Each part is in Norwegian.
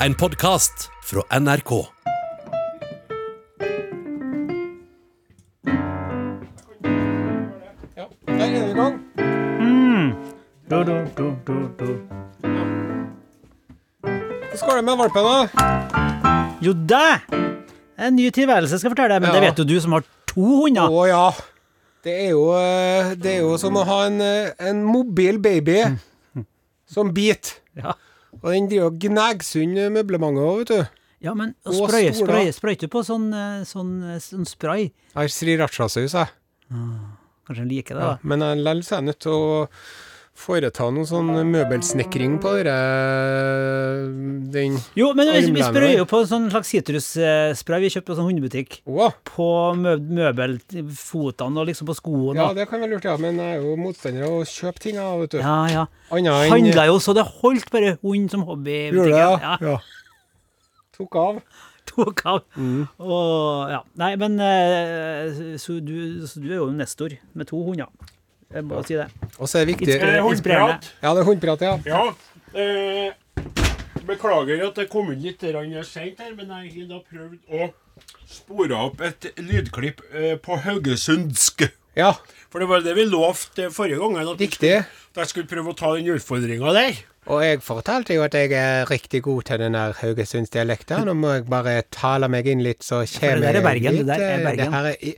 En podkast fra NRK. Ja, der er vi i gang. Du, du, du, du, du. Hvordan går det med valpen, da? Jo da! En ny tilværelse, skal jeg fortelle deg. Men Ja. det vet jo du som har to hunder. Å ja. Det er, jo, eh, det er jo som å ha en, eh, en mobil baby som biter. Ja. Og den driver og gnagsund møblementet òg, vet du. Ja, men å sprøye, sprøye, sprøyte på sånn, eh, sånn, eh, sånn spray. Jeg har sriracha-saus, jeg. Kanskje han liker det, Ja, da. men jeg likevel er jeg nødt til å foreta noe sånn møbelsnekring på dere, den Jo, men vi, vi sprøyer jo på sånn slags sitrusspray vi kjøpte på sånn hundebutikk. Å, På mø møbelfotene og liksom på skoene. ja, det kan være lurt, ja. Men jeg er jo motstander av å kjøpe ting, jeg, vet du. Ja, ja. Enn Handla jo så det holdt bare hund som hobby. Gjorde det, ja? ja. ja. Tok av. Tok av. Mm. Og ja. Nei, men eh, så du, så du er jo nestor med to hunder. Jeg må si det. Og så er det viktig Inspirerende. Hundprat. Ja, det er hundprat, ja. Ja. Eh, beklager at det kom inn litt seint her, men jeg har prøvd å spore opp et lydklipp eh, på haugesundsk. Ja, For det var det vi lovte forrige gang. At Riktig. at jeg skulle prøve å ta den utfordringa der. Og jeg fortalte jo at jeg er riktig god til den der haugesundsdialekten. Nå må jeg bare tale meg inn litt, så kommer det der er jeg Bergen, det der er eh, Bergen. her er i-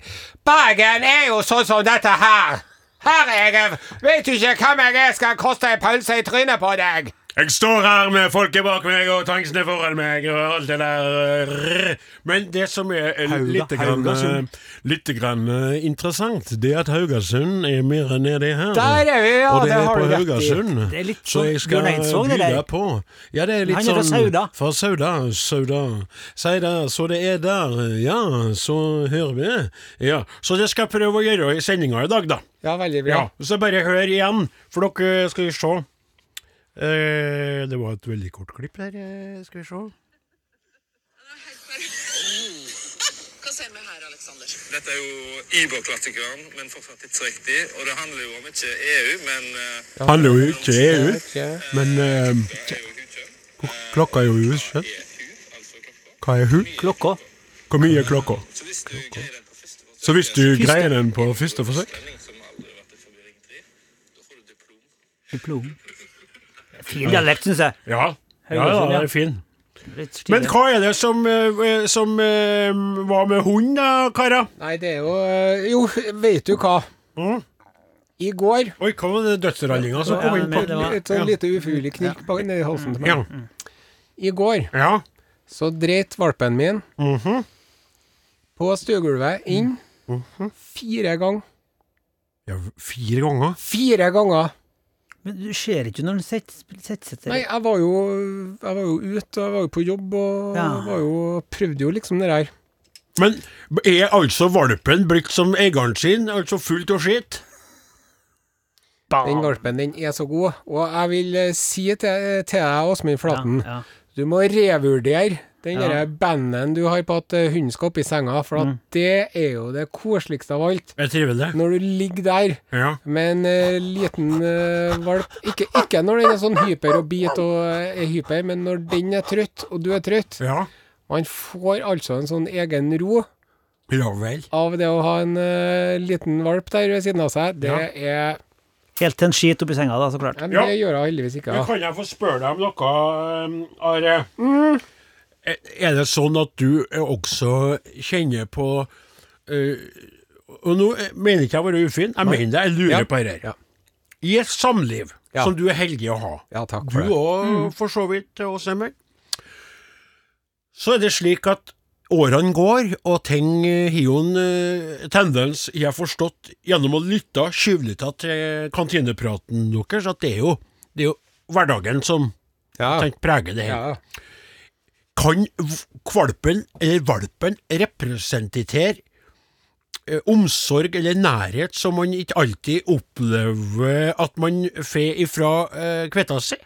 Bergen er jo sånn som dette her! Her er jeg Vet du ikke hvem jeg er, skal koste ei pølse i trynet på deg! Jeg står her med folket bak meg og tanksene foran meg og alt det der. Men det som er litt, grann, eh, litt grann eh, interessant, det er at Haugasund er mer nedi her. Der er vi, ja! og det det er på. Haugasund. Det er litt Så sånn jeg skal Bjørn by deg på. Ja, det er litt Han er sånn Sauda. Fra Sauda. Sauda. Det. Så det er der. Ja, så hører vi. Ja. Så det skal jeg prøve å gjøre i sendinga i dag, da. Ja, veldig bra. Ja, Så bare hør igjen, for dere skal vi se. Eh, det var et veldig kort klipp der. eh, Skal vi se. Hva ser vi her, Aleksander? Dette er jo Iber-klassikeren, men fortsatt tidsriktig. Og det handler jo om ikke EU, men Det handler jo ikke EU, men hudkjønn. klokka er jo altså klokka. Hva er hun? Klokka. Hvor mye er klokka? Så hvis du greier den på første forsøk, Så hvis du greier den på første forsøk spenning som aldri har vært i forbi Ring 3, da får du diplom. Fin dialekt, syns jeg. Ja. Ja, ja, det er fin. Men hva er det som, eh, som eh, var med hunden, da, karer? Nei, det er jo eh, Jo, vet du hva? Mm. I går Oi, hva var det dødsrallinga som kom inn på? Et sånn lite ufrivillig knirk bak nedi halsen til meg. Ja. I går ja. så dreit valpen min Mhm. på stuegulvet inn fire ganger. ja. Fire ganger? Fire ganger! Men du ser ikke når han setter seg Nei, jeg var jo, jeg var jo ute, og jeg var jo på jobb, og Ja. var jo, prøvde jo liksom det der. Men er altså valpen blitt som eieren sin, altså fullt og skitt? Den valpen, den er så god. Og jeg vil eh, si til, til deg, Åsmund Flaten, Ja, ja. du må revurdere den Ja. banden du har på at eh, hunden skal opp i senga, for Mm. det er jo det koseligste av alt. Jeg triver det. Når du ligger der Ja. med en uh, liten uh, valp ikke, ikke når den er sånn hyper og bit og uh, er hyper, men når den er trøtt, og du er trøtt. Ja. Man får altså en sånn egen ro Ja vel. av det å ha en uh, liten valp der ved siden av seg. Det er Helt til en skit oppi senga, da, så klart. Ja, men. Det gjør jeg heldigvis ikke. Da. Kan jeg få spørre deg om noe, Are? Er er det sånn at du eh, også kjenner på eh, Og nå eh, mener ikke jeg å være ufin, jeg mener det, jeg lurer Ja. på det her. Ja. I et samliv Ja. som du er heldig å ha, Ja, takk du for du òg for så vidt, Åsemund, så er det slik at årene går, og ting eh, har jo en eh, tendens, jeg har forstått, gjennom å lytte, tjuvlytte til kantinepraten deres, at det er jo, det er jo hverdagen som Ja. tenk, preger det her. Ja. Kan kvalpen, eller valpen, representere eh, omsorg eller nærhet som man ikke alltid opplever at man får ifra eh, kvetta si?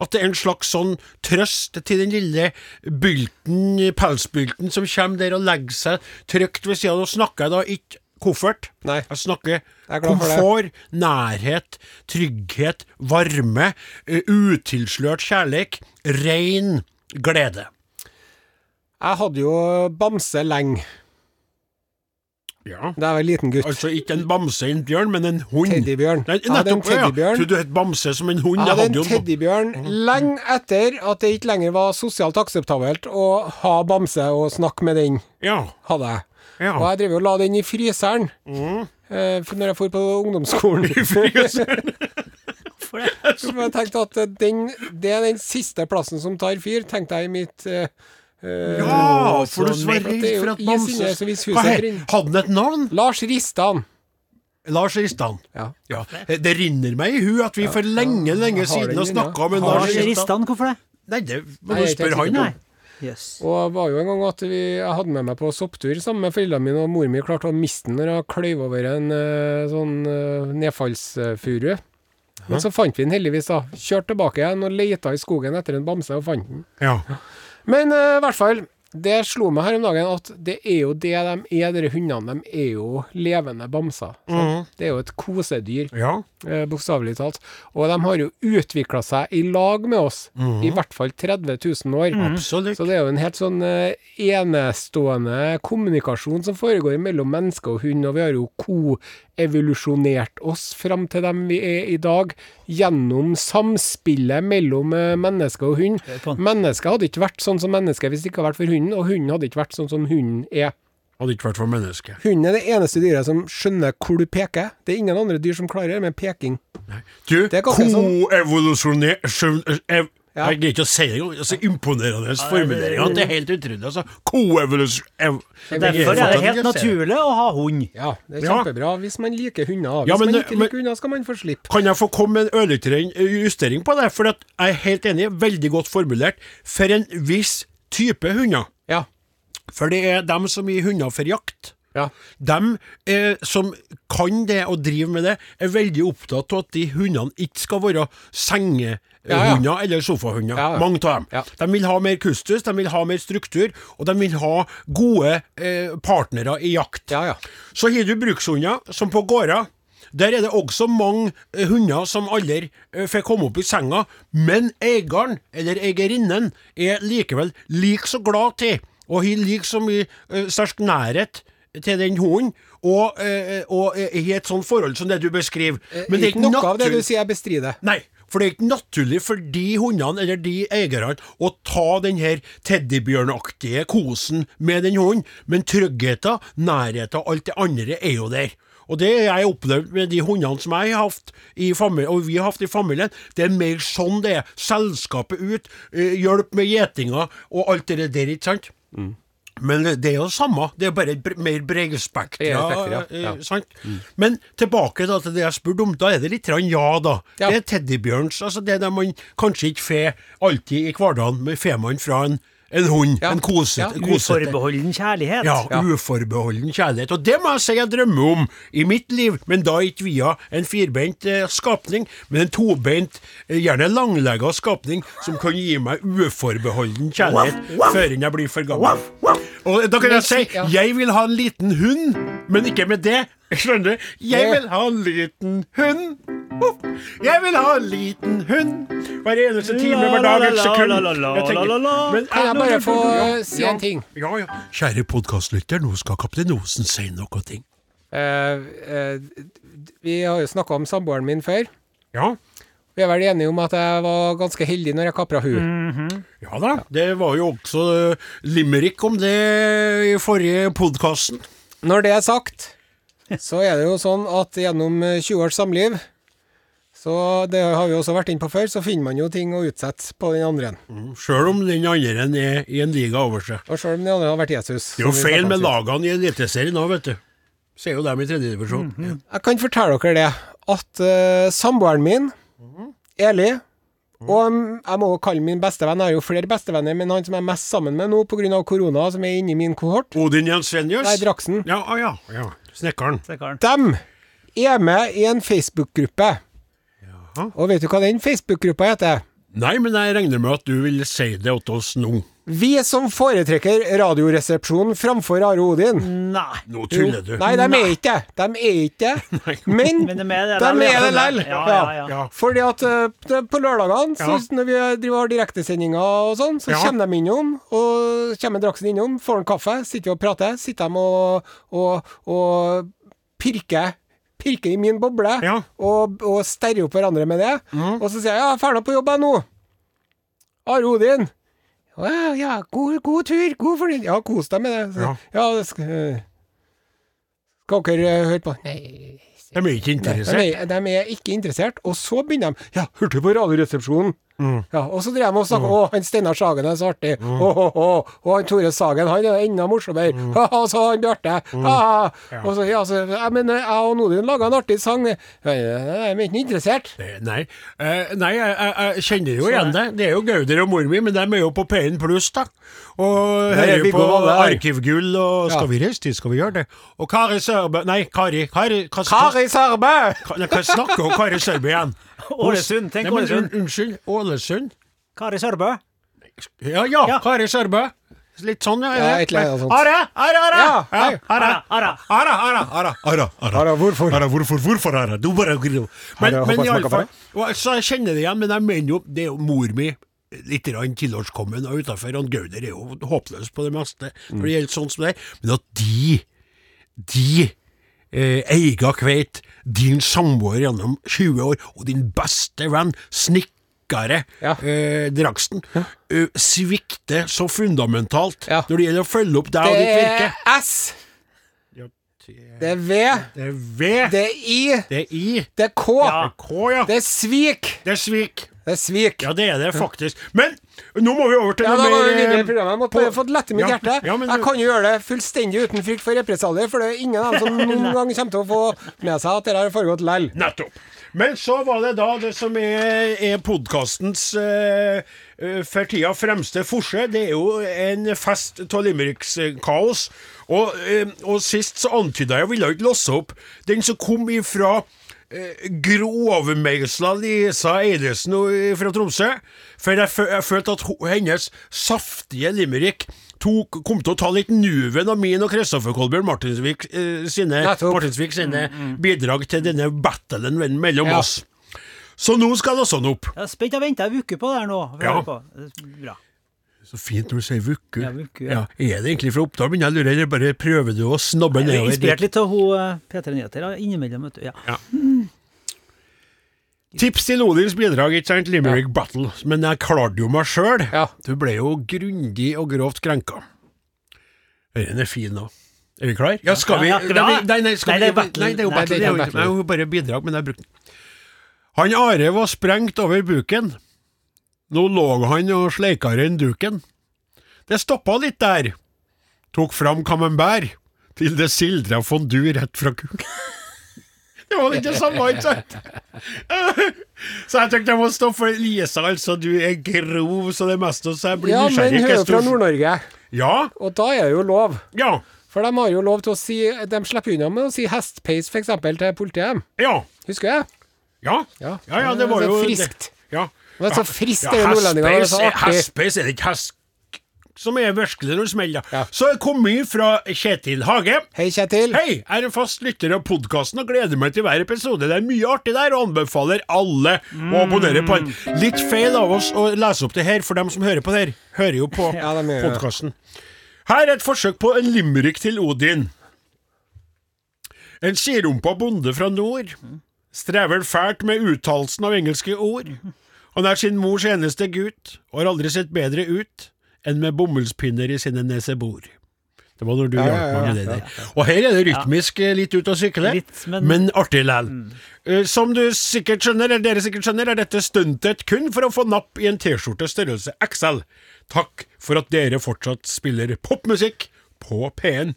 At det er en slags sånn trøst til den lille bylten, pelsbylten som kommer der og legger seg trygt ved siden av. Nå snakker jeg da ikke koffert. Nei. Jeg snakker er det. komfort, nærhet, trygghet, varme, eh, utilslørt kjærlighet, rein glede. Jeg hadde jo bamse lenge Ja. da jeg var liten gutt. Altså ikke en bamse, en bjørn, men en hund. Teddybjørn. Nei, Jeg hadde en teddybjørn. ja. Trodde du het bamse som en hund. Jeg hadde en jo teddybjørn lenge etter at det ikke lenger var sosialt akseptabelt å ha bamse og snakke med den, Ja. hadde jeg. ja. Og jeg drev og la den i fryseren eh, når jeg dro på ungdomsskolen. I fryseren? Så jeg tenkte at den, det er den siste plassen som tar fyr, tenkte jeg i mitt eh, Ja, for du var redd for at bamse Hadde han et navn? Lars Ristan. Lars Ristan. Ja. Ja. Det rinner meg i hu at vi for lenge, lenge siden har snakka om en Lars Ristan. Ristan, hvorfor det? Nei, det må du spørre han om. Yes. Og det var jo en gang at vi, jeg hadde med meg på sopptur sammen med foreldrene mine, og mor mi klarte å miste den når jeg kløyv over en eh, sånn uh, nedfallsfuru. Men så fant vi den heldigvis, da. Kjørte tilbake igjen og leita i skogen etter en bamse og fant den. Ja. Men eh, i hvert fall, det slo meg her om dagen at det er jo det de er, de hundene. De er jo levende bamser. sant? Det er jo et kosedyr, ja. eh, bokstavelig talt. Og de har jo utvikla seg i lag med oss i hvert fall 30 000 år. Absolutt. Så det er jo en helt sånn eh, enestående kommunikasjon som foregår mellom menneske og hund, og vi har jo koevolusjonert oss fram til dem vi er i dag, gjennom samspillet mellom eh, menneske og hund. på- Mennesket hadde ikke vært sånn som mennesket hvis det ikke hadde vært for hunden, og hunden hadde ikke vært sånn som hunden er. Hadde ikke vært for mennesket. Hunden er det eneste dyret som skjønner hvor du peker. Det er ingen andre dyr som klarer det med peking. Nei. Du, ko-evolusjoner- sånn- ev- Ja. Jeg greier ikke å si det engang. Så imponerende formulering. at Det er helt utrolig. Altså, koevolusjon... ev- Derfor er det helt naturlig å ha hund. Ja, det er kjempebra hvis man liker hunder. Hvis Ja, men man ikke liker hunder, skal man få slippe. Kan jeg få komme med en ørlite justering på det? For jeg er helt enig, veldig godt formulert. For en viss type hunder. Ja. For det er dem som gir hunder for jakt. Ja. De eh, som kan det og driver med det, er veldig opptatt av at de hundene ikke skal være sengehunder Ja, ja. eller sofahunder. Ja. Mange av dem. De vil ha mer kustus, de vil ha mer struktur, og de vil ha gode eh, partnere i jakt. Ja, ja. Så har du brukshunder, som på gårder. Der er det også mange eh, hunder som aldri eh, får komme opp i senga, men eieren, eller eierinnen, er likevel like så glad til, og har like så mye eh, sterk nærhet til den hunden, og, og i et sånt forhold som det du beskriver. Men det er ikke noe av det du sier jeg bestrider. Nei, for det er ikke naturlig for de hundene eller de eierne å ta den her teddybjørnaktige kosen med den hunden, men tryggheten, nærheten alt det andre er jo der. Og det har jeg opplevd med de hundene som jeg har hatt i familien, og vi har hatt i familien. Det er mer sånn det er. Selskapet ut, eh, hjelp med gjetinga og alt det der, ikke sant? Men det er jo det samme, det er bare et mer bredspektra. Bredere ja. eh, Ja. mm. Men tilbake da til det jeg spurte om, da er det litt grann ja, da. Ja. Det er teddybjørns, altså det der man kanskje ikke får alltid i hverdagen, men får man fra en, en hund, Ja. en kosete. Ja. kosete. Uforbeholden kjærlighet. Ja, uforbeholden kjærlighet. Og det må jeg si jeg drømmer om i mitt liv, men da ikke via en firbeint eh, skapning, men en tobeint, eh, gjerne langlegga skapning, som kan gi meg uforbeholden kjærlighet før jeg blir for gammel. Og da kan jeg si jeg vil ha en liten hund, men ikke med det. Skjønner du? Jeg vil ha en liten hund. Jeg vil ha en liten hund hver eneste time, hver dag, et sekund. Kan jeg bare få eh, si en ting? Ja, ja. Kjære podkastlytter, nå skal Kaptein Osen si noe. ting. Eh, eh, vi har jo snakka om samboeren min før. Ja. Vi er vel enige om at jeg var ganske heldig når jeg kapra hun. ja da. Det var jo også eh, limerick om det i forrige podkasten. Når det er sagt, så er det jo sånn at gjennom eh, 20 års samliv, så det har vi også vært inne på før, så finner man jo ting å utsette på den andre. Sjøl om den andre er i en liga over seg. Og sjøl om den andre har vært Jesus. Det er jo feil med lagene i Eliteserien nå, vet du. Ser jo dem i tredjedivisjon. Mm Jeg kan fortelle dere det, at uh, samboeren min, Eli, og mm, jeg må jo kalle min bestevenn, jeg har jo flere bestevenner, men han som jeg er mest sammen med nå pga. korona, som er inne i min kohort, Odin Jensenius. nei, Draksen, Ja, ah, ja, ja. Snekkeren. De dem er med i en Facebook-gruppe. Og vet du hva den Facebook-gruppa heter? Nei, men jeg regner med at du vil si det til oss nå. Vi som foretrekker Radioresepsjonen framfor Are Odin. Nei. Nå tuller du. Nei, de er ikke det. De er ikke det. Men, Men de er det det ja. Ja, ja, ja. Fordi at uh, på lørdagene, Ja. når vi driver har direktesendinger og sånn, så Ja. kommer de innom, og kommer Draksen innom, får en kaffe, sitter og prater, sitter de og, og, og pirker pirker i min boble Ja. og, og sterrer opp hverandre med det. Og så sier jeg ja, jeg er ferdig på jobb jeg nå. Are Odin. Å ja, ja, god, god tur, god fornøyd. Ja, kos deg med det. Så, Ja. ja, det skal, eh, skal dere eh, høre på? Nei, De er ikke de interessert. er, de er ikke interessert. Og så begynner de Ja, hørte du på Radioresepsjonen? Mm. Ja, og så drev de og snakka Å, han Steinar Sagen er så artig. Å, å, å. Og han Tore Sagen, han er enda morsommere. Mm. Ha, så han Bjarte. Ha, ha. Og så, ja, så, jeg men eh, jeg og Nodin laga en artig sang. Jeg, De er ikke interessert. Eh, Nei, Eh, nei jeg, jeg, jeg kjenner jo igjen det. Det er jo Gauder og mor mi, men de er jo på P1 pluss, da. Og er hører jo på. Arkivgull og Ja. Skal vi reise dit, skal vi gjøre det? Og Kari Sørbø Nei, Kari Kari hva, Kari Sørbø! Hva, snakker om Kari Sørbø igjen? Ålesund. Tenk Nei, men, Ålesund. Unnskyld, Ålesund? Kari Sørbø. Ja, ja, Ja. Kari Sørbø. Litt sånn, ja. Ja, et eller annet sånt. Are, are, are! Ja, hei. Are, Ara, ara. Ara, ara, ara, ara, hvorfor? Ara, hvorfor, hvorfor, ara? Du bare Men, Ara, men håper i jeg alle smaker fall Så jeg kjenner det igjen, men jeg mener jo Det er jo mor mi Litt grann tilårskommen og utenfor, og Gauder er jo håpløs på det meste når det gjelder sånt som det. Men at de, de eh, eiga kveit, din samboer gjennom 20 år, og din beste venn, snekkere Ja. eh, Draksten, eh, svikter så fundamentalt Ja. når det gjelder å følge opp deg og Det ditt er virke. S. Det er V. Det er V, Det er I. det er I, Det er K. Ja. K, ja. Det er svik. Det er svik. Det er svik. Ja, det er det faktisk. Men nå må vi over til Ja, noe mer videre eh, programmet. Jeg måtte på- bare få lette mitt Ja, hjerte. ja, men jeg kan jo gjøre det fullstendig uten frykt for represalier, for det er ingen av dem som noen gang kommer til å få med seg at det har foregått lell. Nettopp. Men så var det da det som er, er podkastens uh, for tida fremste forse. Det er jo en fest av Limericks-kaos. Og, eh, og sist så antyda jeg, ville ikke låse opp, den som kom ifra uh, grovmeisla Lisa Eidesen fra Tromsø. For jeg, føl jeg følte at hennes saftige limerick tok, kom til å ta litt nuven av min og Kristoffer Kolbjørn Martinsvik eh, sine, Martinsvik sine bidrag til denne battlen mellom Ja. oss. Så nå skal det sånn opp. Jeg er spent. Jeg venter en uke på det her nå. Ja. på. Bra. Så fint når du sier vuku. Ja, vuku, ja. Er det egentlig fra Oppdal, men jeg lurer, eller bare prøver du å snabbe Jeg er inspirert litt av hun eh, P3 Nyheter ja, innimellom. vet du. Ja. Tips til Odins bidrag, ikke sant? Limerick Battle. Men jeg klarte jo meg sjøl. Ja. Du ble jo grundig og grovt krenka. Den er fin nå. Er vi klar? Ja, skal vi Ja, ja, Nei, nei, nei, skal Nei, det er vi- battle. Nei, det er jo battle. det Det er er jo battle. det er jo bare bidrag, men jeg brukte den. Han Are var sprengt over buken. Nå lå han og sleika rein duken. Det stoppa litt der. Tok fram camembert til det sildra fondue rett fra kuken. Det var litt det samme, ikke sant? Så jeg tenkte jeg må stå for Lisa, altså. Du er grov så det meste, mest, så jeg blir Ja, men nysgjerrig. hun er fra Nord-Norge, Ja, og da er det jo lov. ja, For de har jo lov til å si De slipper unna med å si hestpeis, f.eks., til politiet. ja. Husker jeg? Ja, ja, ja det var Det er jo Friskt. friskt. Ja. Det er så friskt, Ja, ja, er nordlendingene. Det er det ikke hask som er virkelig når det smeller. Ja. Så jeg kom mye fra Kjetil Hage. Hei, Kjetil. Hei, jeg er en fast lytter av podkasten og gleder meg til hver episode. Det er mye artig der, og anbefaler alle å abonnere på den. Litt feil av oss å lese opp det her, for dem som hører på det her, hører jo på Ja, podkasten. Her er et forsøk på en limerick til Odin. En skirumpa bonde fra nord strever fælt med uttalelsen av engelske ord. Han er sin mors eneste gutt, og har aldri sett bedre ut enn med bomullspinner i sine nesebor. Det var når du Ja, ja, hjalp meg med det der. Og her er det rytmisk eh, litt ut å sykle, Litt, men- men artig lell. Mm. Som du sikkert skjønner, eller dere sikkert skjønner, er dette stuntet kun for å få napp i en T-skjorte størrelse XL. Takk for at dere fortsatt spiller popmusikk på P1.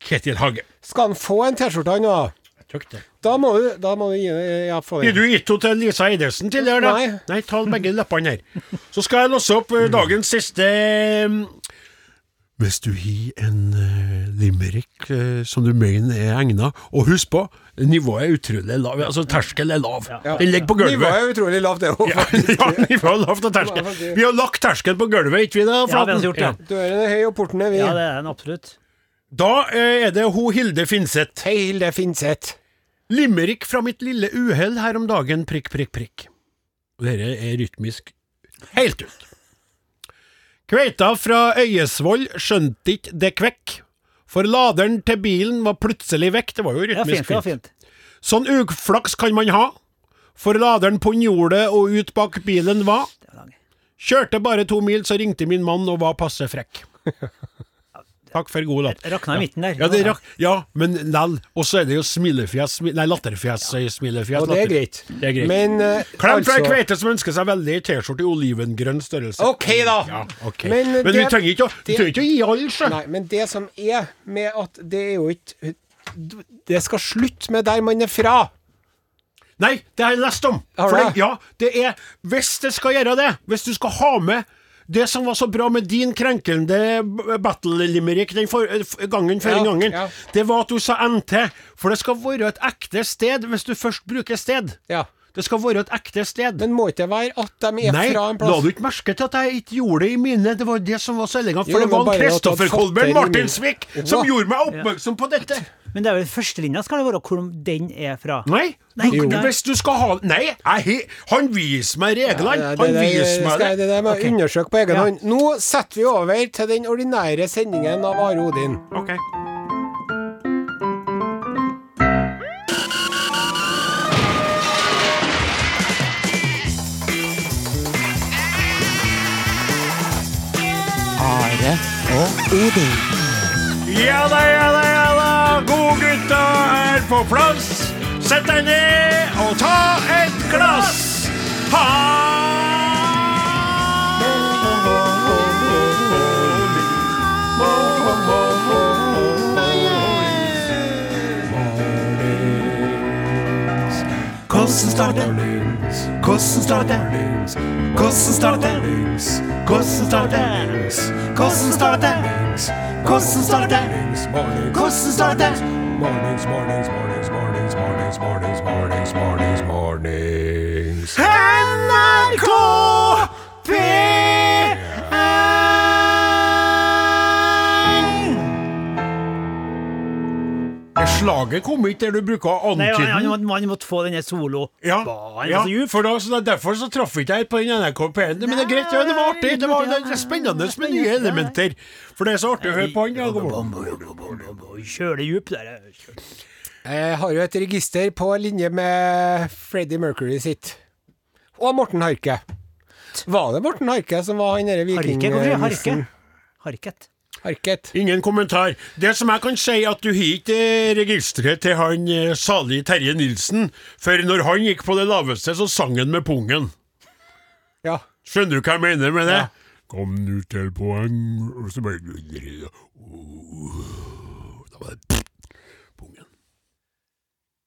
Ketil Hage. Skal han få en T-skjorte, han òg? Trykk det. Da må du, da må du gi ja, få Gir du itto til Lisa Eidesen tidligere, da? Nei. Nei, ta begge leppene her. Så skal jeg låse opp eh, dagens siste eh, hvis du har en uh, limerick uh, som du mener er egna, og husk på, nivået er utrolig lavt, altså terskelen er lav. Den ligger på gulvet. Nivået er utrolig lavt, det òg. Ja, ja, nivået er lavt og terskel. Vi har lagt terskelen på gulvet, ikke vi det? Ja, vi har gjort det. Døren er høy, og porten er vid. Ja, det er den absolutt. Da eh, er det ho Hilde Finseth. Hei, Hilde Finseth. Limerick fra mitt lille uhell her om dagen, prikk, prikk, prikk. Dette er rytmisk helt ut. Kveita fra Øyesvoll skjønte ikke det kvekk, for laderen til bilen var plutselig vekk. Det var jo rytmisk Ja, fint. fint. Sånn uflaks kan man ha, for laderen på jordet og ut bak bilen var. Kjørte bare to mil, så ringte min mann og var passe frekk. Takk for god latter. Rakna i midten der. Ja, det rak, ja men lell. Og så er det jo smilefjes, nei, latterfjes, ja. smilefjes. Og det er greit. Det er greit. Men uh, Klem fra ei altså kveite som ønsker seg veldig T-skjorte i olivengrønn størrelse. OK, da. Ja, okay. Men, Men, det, vi trenger ikke, å- det- trenger ikke å gi alle, sjø. Nei, men det som er med at det er jo ikke Det skal slutte med der man er fra. Nei, det har jeg lest om. Det, det? ja, det er Hvis det skal gjøre det, hvis du skal ha med det som var så bra med din krenkende battle-limerick den for, gangen før Ja, gangen, ja. det var at du sa NT. For det skal være et ekte sted hvis du først bruker sted. Ja. Det skal være et ekte sted. Men må ikke det være at de er Nei, fra en plass Nei, la du ikke merke til at jeg ikke gjorde det i mine? Det var det som var så elegant. Jo, For det var en Kristoffer Kolbjørn Martinsvik som gjorde meg oppmerksom på dette. Men det er vel førstelinja skal det være hvor den er fra. Nei, Nei, du, hvis du skal ha Nei, jeg, han viser meg reglene. Ja, han viser meg det. det der må jeg okay. undersøke på egen Ja. hånd. Nå setter vi over til den ordinære sendingen av Are Odin. Ok. Odin. Ja da, ja da, ja da. Godgutta er på plass. Sett deg ned og ta et glass. Ha! Hvordan starter? Hvordan starter? Hvordan starter? Hvordan starter? Hvordan starter? Course and start a. Mornings, mornings, start. Mornings, mornings, mornings. Slaget kom ikke der du bruker Nei, han, han, han måtte få denne solo. Ja, ja er så djup. for da, så da, derfor så traff ikke jeg på den NRK P1. Men det er greit, ja, det var artig. Det var det er spennende med nye elementer. For det er så artig å høre på han. Ja, morgen. Djup der. Jeg har jo et register på linje med Freddie Mercury sitt. Og Morten Harket. Var det Morten Harket som var han derre Harke, Harket? jeg Harket. Harket. Ingen kommentar. Det som jeg kan si, at du har ikke eh, registeret til han eh, salig Terje Nilsen, for når han gikk på det laveste, så sang han med pungen. Ja. Skjønner du hva jeg mener med det? Ja. Kom nu til poeng Og så bare Da var det.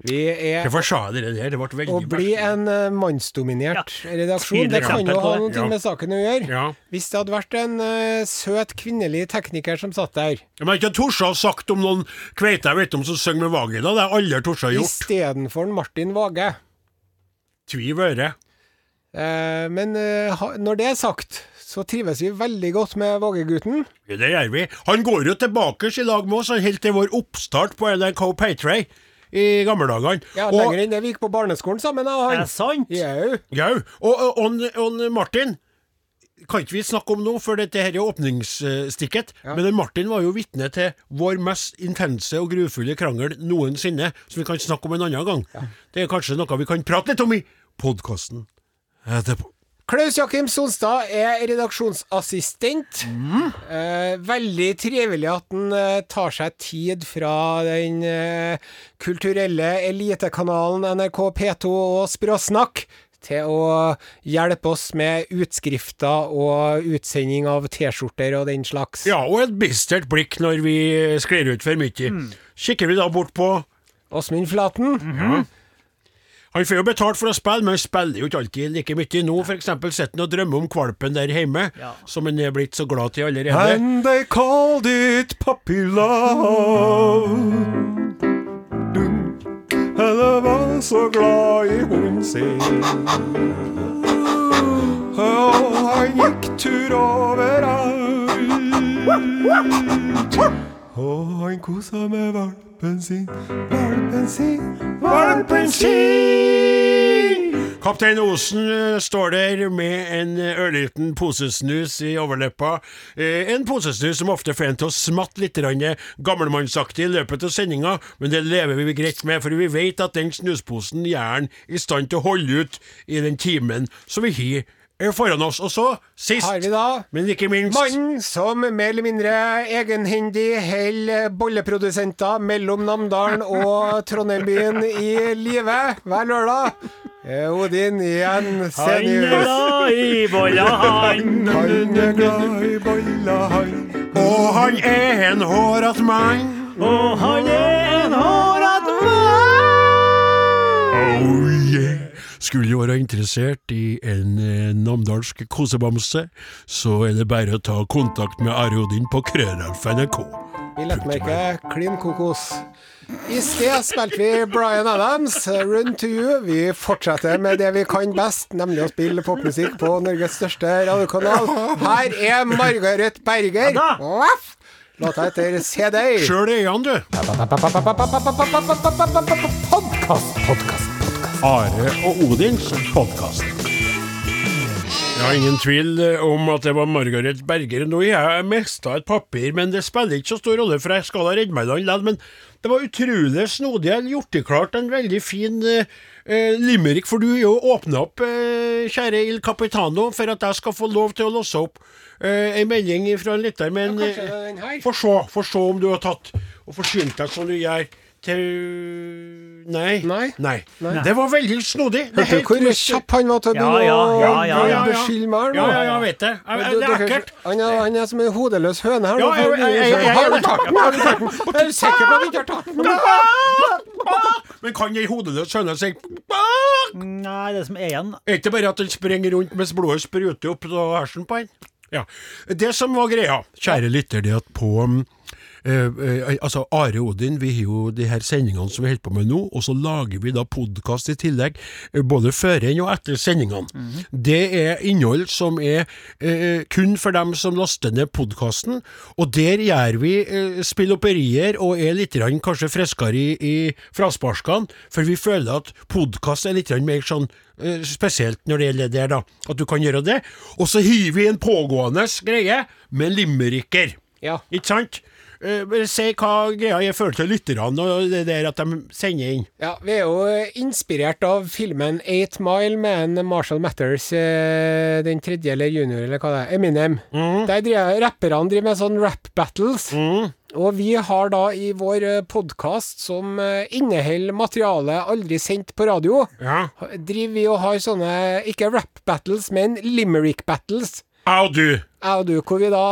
Vi er Hvorfor sa jeg det der? Det ble veldig Å bli en uh, mannsdominert redaksjon, det kan jo ha noe Ja. med saken å gjøre. Ja. Hvis det hadde vært en uh, søt kvinnelig tekniker som satt der, Men ikke torde å ha sagt om noen kveite jeg vet om som synger med vagina. Det har aldri Torsa gjort. istedenfor Martin Vage. Tviv øre. Uh, men eh, ha, når det er sagt, så trives vi veldig godt med Vågegutten. Ja, det gjør vi. Han går jo tilbake i lag med oss, han helt til vår oppstart på NRK Paytray i gamle dager. Ja, Og- lenger enn det vi gikk på barneskolen sammen, Er han. det sant? Jau. Jau. Og, og, og, og Martin kan ikke vi snakke om nå, for dette her er åpningsstikket. Ja. Men Martin var jo vitne til vår mest intense og grufulle krangel noensinne, som vi kan snakke om en annen gang. Det er kanskje noe vi kan prate litt om i podkasten etterpå. Klaus Jakim Sonstad er redaksjonsassistent. Eh, veldig trivelig at han eh, tar seg tid fra den eh, kulturelle elitekanalen NRK P2 og Språsnakk til å hjelpe oss med utskrifter og utsending av T-skjorter og den slags. Ja, og et bistert blikk når vi sklir ut for mye. Kikker vi da bort på Åsmund Flaten. Han får jo betalt for å spille, men han spiller jo ikke alltid like mye. Nå eksempel sitter han og drømmer om valpen der hjemme, Ja. som han er blitt så glad til allerede. And they called it puppy love. Du, var så glad i hunden sin. Og han gikk tur overalt. Og han kosa med valpen sin, valpen sin, valpen sin. Kaptein Osen eh, står der med en eh, ørliten posesnus i overleppa. Eh, En posesnus som ofte får en til å smatte litt gammelmannsaktig i løpet av sendinga, men det lever vi greit med, for vi vet at den snusposen gjør han i stand til å holde ut i den timen som vi har foran oss. Og så, sist, Har vi da men ikke minst Mannen som mer eller mindre egenhendig holder bolleprodusenter mellom Namdalen og Trondheim-byen i live hver lørdag. Eh, Odin igjen, Han er glad i bolla, han. Han er glad i bolla, han. Og han er en hårete mann. Og han er en håret Oh yeah. Skulle du være interessert i en eh, namdalsk kosebamse, så er det bare å ta kontakt med Are Odin på krøllalf.nrk. NRK. Billettmerke Klin Kokos. I sted spilte vi Bryan Adams, Run to You. Vi fortsetter med det vi kan best, nemlig å spille popmusikk på Norges største radiokanal. Her er Margaret Berger. Vaff! Låta heter CD. Sjøl er han, du. Podkast, podkast. Are og Odins podkast. Jeg har ingen tvil eh, om at det var Margaret Berger. Nå har jeg mista et papir, men det spiller ikke så stor rolle, for jeg skal ha redde meg land likevel. Men det var utrolig snodig. Jeg har gjort det klart en veldig fin eh, eh, limerick, for du har jo åpna opp, eh, kjære Il Capitano, for at jeg skal få lov til å låse opp eh, en melding fra en lytter. Men Ja, eh, få se, få se om du har tatt og forsynt deg som du gjør til Nei. Nei. Nei. Det var veldig snodig. Det er Hørte du hvor kjapp han var til å Ja, ja, ja, ja, ja. beskylde meg Ja, ja, ja, vet det. Jeg- Det er ekkelt. Han er, han er som en hodeløs høne her. Jeg- jeg- jeg- jeg- Har du tatt den? Har du tatt den? Er du sikker på at du ikke har tatt den? Men kan ei hodeløs høne si Nei, det som er igjen Er ikke bare at den springer rundt mens blodet spruter opp av hersen på den? Ja. Det som var greia, kjære lytter, det at på um, eh, eh, altså Are Odin, vi har jo de her sendingene som vi holder på med nå, og så lager vi da podkast i tillegg, eh, både før og etter sendingene. Det er innhold som er eh, kun for dem som laster ned podkasten, og der gjør vi eh, spilloperier og er litt rann kanskje friskere i, i frasparkene, for vi føler at podkast er litt mer sånn spesielt når det gjelder det, da. At du kan gjøre det. Og så hiver vi en pågående greie med limericker. Ja. Ikke sant? Eh, bare si hva greia er i forhold til lytterne og det der at de sender inn. Ja, vi er jo eh, inspirert av filmen Eight Mile med en Marshall Matters, eh, den tredje eller junior, eller hva det er, Eminem. Der driver rapperne driver med sånn rap battles. Og vi har da i vår podkast, som eh, inneholder materiale aldri sendt på radio, Ja. driver vi og har sånne, ikke rap battles, men limerick battles. Jeg og du. Jeg og du, hvor vi da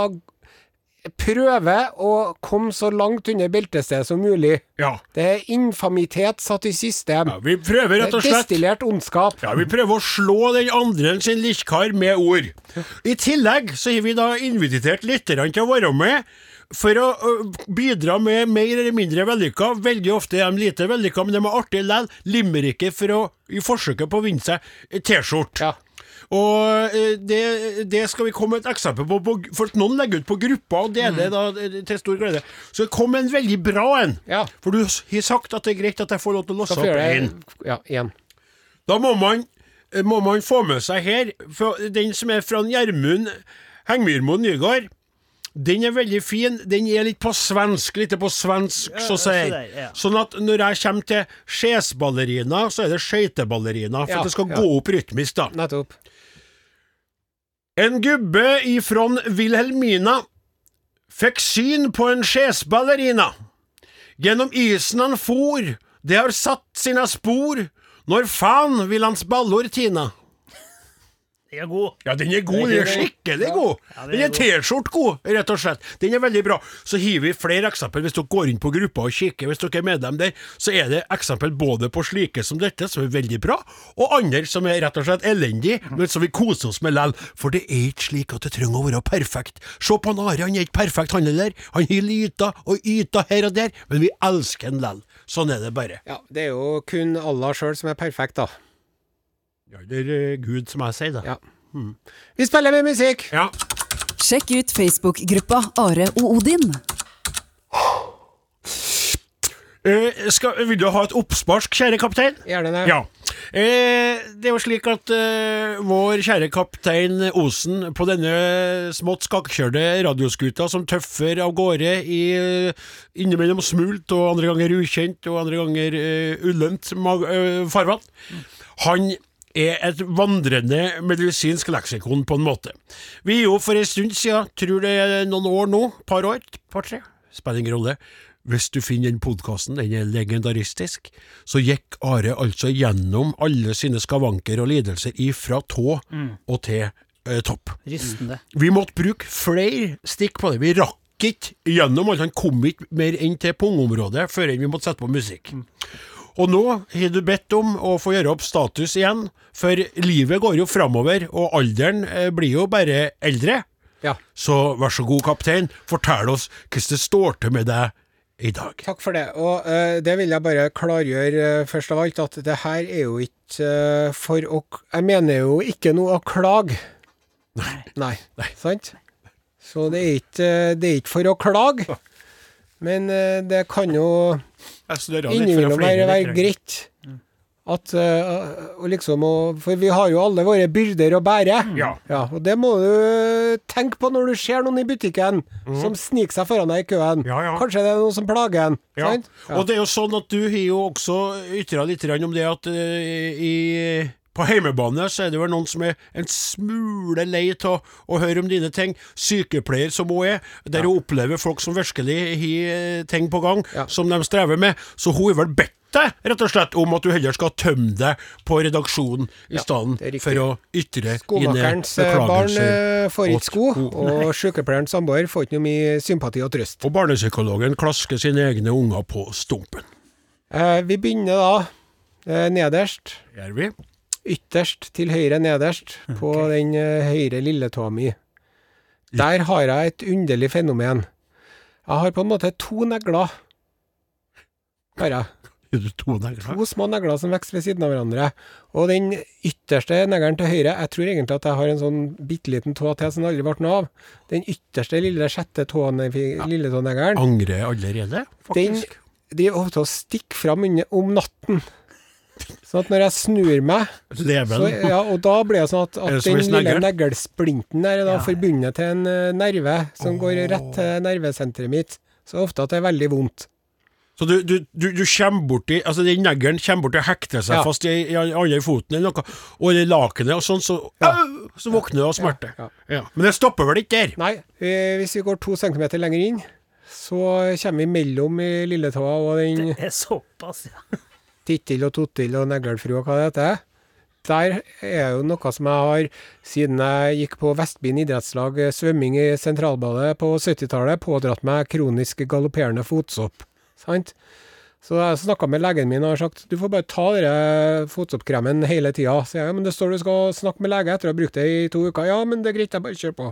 prøver å komme så langt under beltestedet som mulig. Ja. Det er infamitet satt i system. ja. Vi prøver rett og slett Destillert ondskap. Ja, Vi prøver å slå den andre sin likkar med ord. I tillegg så har vi da invitert lytterne til å være med. For å bidra med mer eller mindre vellykka, veldig ofte er de lite vellykka, men de er artige likevel, Limericket for å, i forsøket på å vinne seg T-skjorte. Ja. Og eh, det, det skal vi komme med et eksempel på, på, for at noen legger ut på grupper og deler da, eh, til stor glede. Så det kom en veldig bra en. Ja. For du har sagt at det er greit at jeg får lov til å låse opp én. Ja, igjen. Da må man, eh, må man få med seg her for Den som er fra Gjermund Hengmyrmo Nygaard. Den er veldig fin. Den er litt på svensk, litt på svensk, så å si. Sånn at når jeg kommer til skjesballerina, så er det skøyteballerina. For Ja, at det skal ja. gå opp rytmisk, da. Nettopp. En gubbe ifrån Wilhelmina fikk syn på en skjesballerina. Gjennom isen han for, det har satt sina spor. Når faen vil hans ballor tina? Den er god. Ja, den er god. Den er skikkelig god. Ja, den er T-skjort god, rett og slett. Den er veldig bra. Så hiver vi flere eksempel. Hvis dere går inn på gruppa og kikker, hvis dere er medlem der, så er det eksempel både på slike som dette, som er veldig bra, og andre som er rett og slett elendige, men som vi koser oss med lell. For det er ikke slik at det trenger å være perfekt. Se på han Ari, han er ikke perfekt, han heller. Han har lyta og yta her og der, men vi elsker han lell. Sånn er det bare. Ja, det er jo kun Allah sjøl som er perfekt, da. Ja, det er Gud som jeg sier, da. Ja. Vi spiller med musikk! Ja. Sjekk ut Facebook-gruppa Are og Odin. Eh, skal, vil du ha et oppspark, kjære kaptein? Gjerne det. Ja. Eh, det er jo slik at eh, vår kjære kaptein Osen på denne smått skakkjørte radioskuta som tøffer av gårde i eh, innimellom smult og andre ganger ukjent og andre ganger eh, ullent mag eh, farvann, han er et vandrende medisinsk leksikon på en måte. Vi jo for en stund siden, tror det er noen år nå, par år, par-tre, spiller ingen rolle, hvis du finner den podkasten, den er legendaristisk, så gikk Are altså gjennom alle sine skavanker og lidelser ifra tå og til eh, topp. Rystende. Vi måtte bruke flere stikk på det. Vi rakk ikke gjennom alt. Han kom ikke mer enn til pungområdet før vi måtte sette på musikk. Og nå har du bedt om å få gjøre opp status igjen, for livet går jo framover, og alderen eh, blir jo bare eldre. Ja. Så vær så god, kaptein, fortell oss hvordan det står til med deg i dag. Takk for det. Og uh, det vil jeg bare klargjøre uh, først av alt, at det her er jo ikke uh, for å Jeg mener jo ikke noe å klage. Nei. Sant? Så det er ikke, det er ikke for å klage. Men det kan jo innimellom være, være greit at uh, og liksom og, For vi har jo alle våre byrder å bære. Ja. Og det må du tenke på når du ser noen i butikken som sniker seg foran deg i køen. Ja, ja. Kanskje det er noen som plager en. Ja. Sant? Og det er jo sånn at du har jo også ytra litt om det at uh, i på heimebane så er det vel noen som er en smule lei av å, høre om dine ting. Sykepleier som hun er, der hun opplever folk som virkelig har eh, ting på gang, som de strever med. Så hun har vel bedt deg rett og slett om at du heller skal tømme deg på redaksjonen i stedet det er for å ytre Skomakerens eh, barn eh, får ikke sko, og sykepleierens samboer får ikke noe mye sympati og trøst. Og barnepsykologen klasker sine egne unger på stumpen. Eh, vi begynner da eh, nederst. Gjør vi? Ytterst til høyre nederst på den eh, høyre lilletåa mi. Der har jeg et underlig fenomen. Jeg har på en måte to negler. Har jeg. To negler? To små negler som vokser ved siden av hverandre. Og den ytterste neglen til høyre Jeg tror egentlig at jeg har en sånn bitte liten tå til som aldri ble noe av. Den ytterste lille sjette tåen, lilletåneglen, Angrer allerede, den driver ofte og stikker fram om natten. Sånn at når jeg snur meg, så, ja, og da blir det sånn at, at den lille neglesplinten der er da Ja, forbundet til en eh, nerve som går rett til nervesenteret mitt. Så ofte at det er veldig vondt. Så du, du, du, du kommer borti Altså den neglen kommer borti og hekter seg Ja. fast i, den andre foten eller noe, og i lakenet og sånn, så, au, så våkner du av smerte. Ja, Ja. Men det stopper vel ikke der? Nei, eh, hvis vi går to centimeter lenger inn, så kommer vi mellom i lilletåa og den Det er såpass, ja. Tittil og Tottel og neglefru og hva det heter. Der er jo noe som jeg har, siden jeg gikk på Vestbyen idrettslag eh, svømming i sentralbadet på 70-tallet, pådratt meg kronisk galopperende fotsopp. Sant? Så jeg snakka med legen min og har sagt du får bare ta denne fotsoppkremen hele tida. Så jeg, men det står du skal snakke med lege etter å ha brukt det i to uker. Ja, men det er greit, jeg bare kjører på.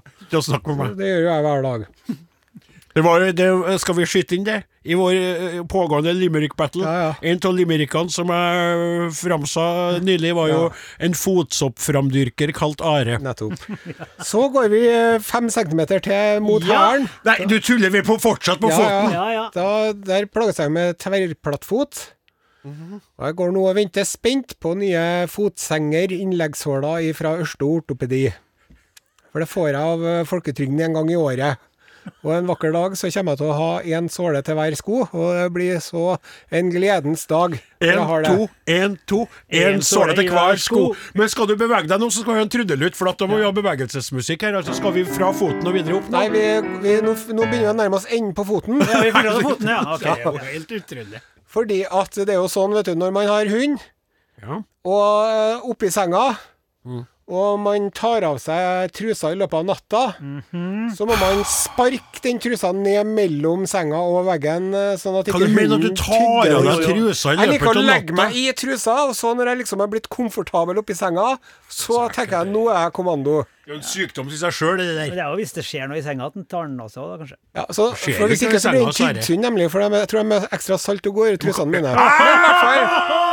Det gjør jo jeg hver dag. Det var, det, skal vi skyte inn det? I vår eh, pågående limerick-battle. Ja, ja. En av limerickene som jeg framsa nylig, var jo Ja. en fotsoppframdyrker kalt Are. Nettopp. Så går vi eh, fem centimeter til mot Ja. hælen. Nei, du tuller vi på fortsatt på Ja, foten! Ja, ja. Da, der plages jeg med tverrplattfot. Og jeg går nå og venter spent på nye fotsenger, innleggssåler fra Ørste ortopedi. For det får jeg av eh, folketrygden en gang i året. Og en vakker dag så kommer jeg til å ha én såle til hver sko, og det blir så en gledens dag. Én, En, to, en, to, en En såle til hver sko. sko. Men skal du bevege deg nå, så skal vi ha en trudelutt, for da må vi ha bevegelsesmusikk her. Altså skal vi fra foten og videre opp nå? Nei, vi, vi, nå, nå begynner vi å nærme oss enden på foten. Ja, vi foten, ja. Ok. Er helt utrolig. Fordi at det er jo sånn, vet du, når man har hund, Ja. og eh, oppi senga, og man tar av seg trusa i løpet av natta, så må man sparke den trusa ned mellom senga og veggen. eh, Sånn at Hva ikke mener du at du tar av deg trusa i løpet av natta? Jeg liker å legge meg i trusa, og så når jeg liksom er blitt komfortabel oppi senga, så tenker jeg nå er jeg kommando. Det er jo en sykdom i seg sjøl, det Men det er jo hvis det skjer noe i senga, at den tar den også, da, kanskje. Ja, så, for Hvis ikke ikke så blir den senga, nemlig. For jeg tror de er ekstra salt og går i trusene mine. Men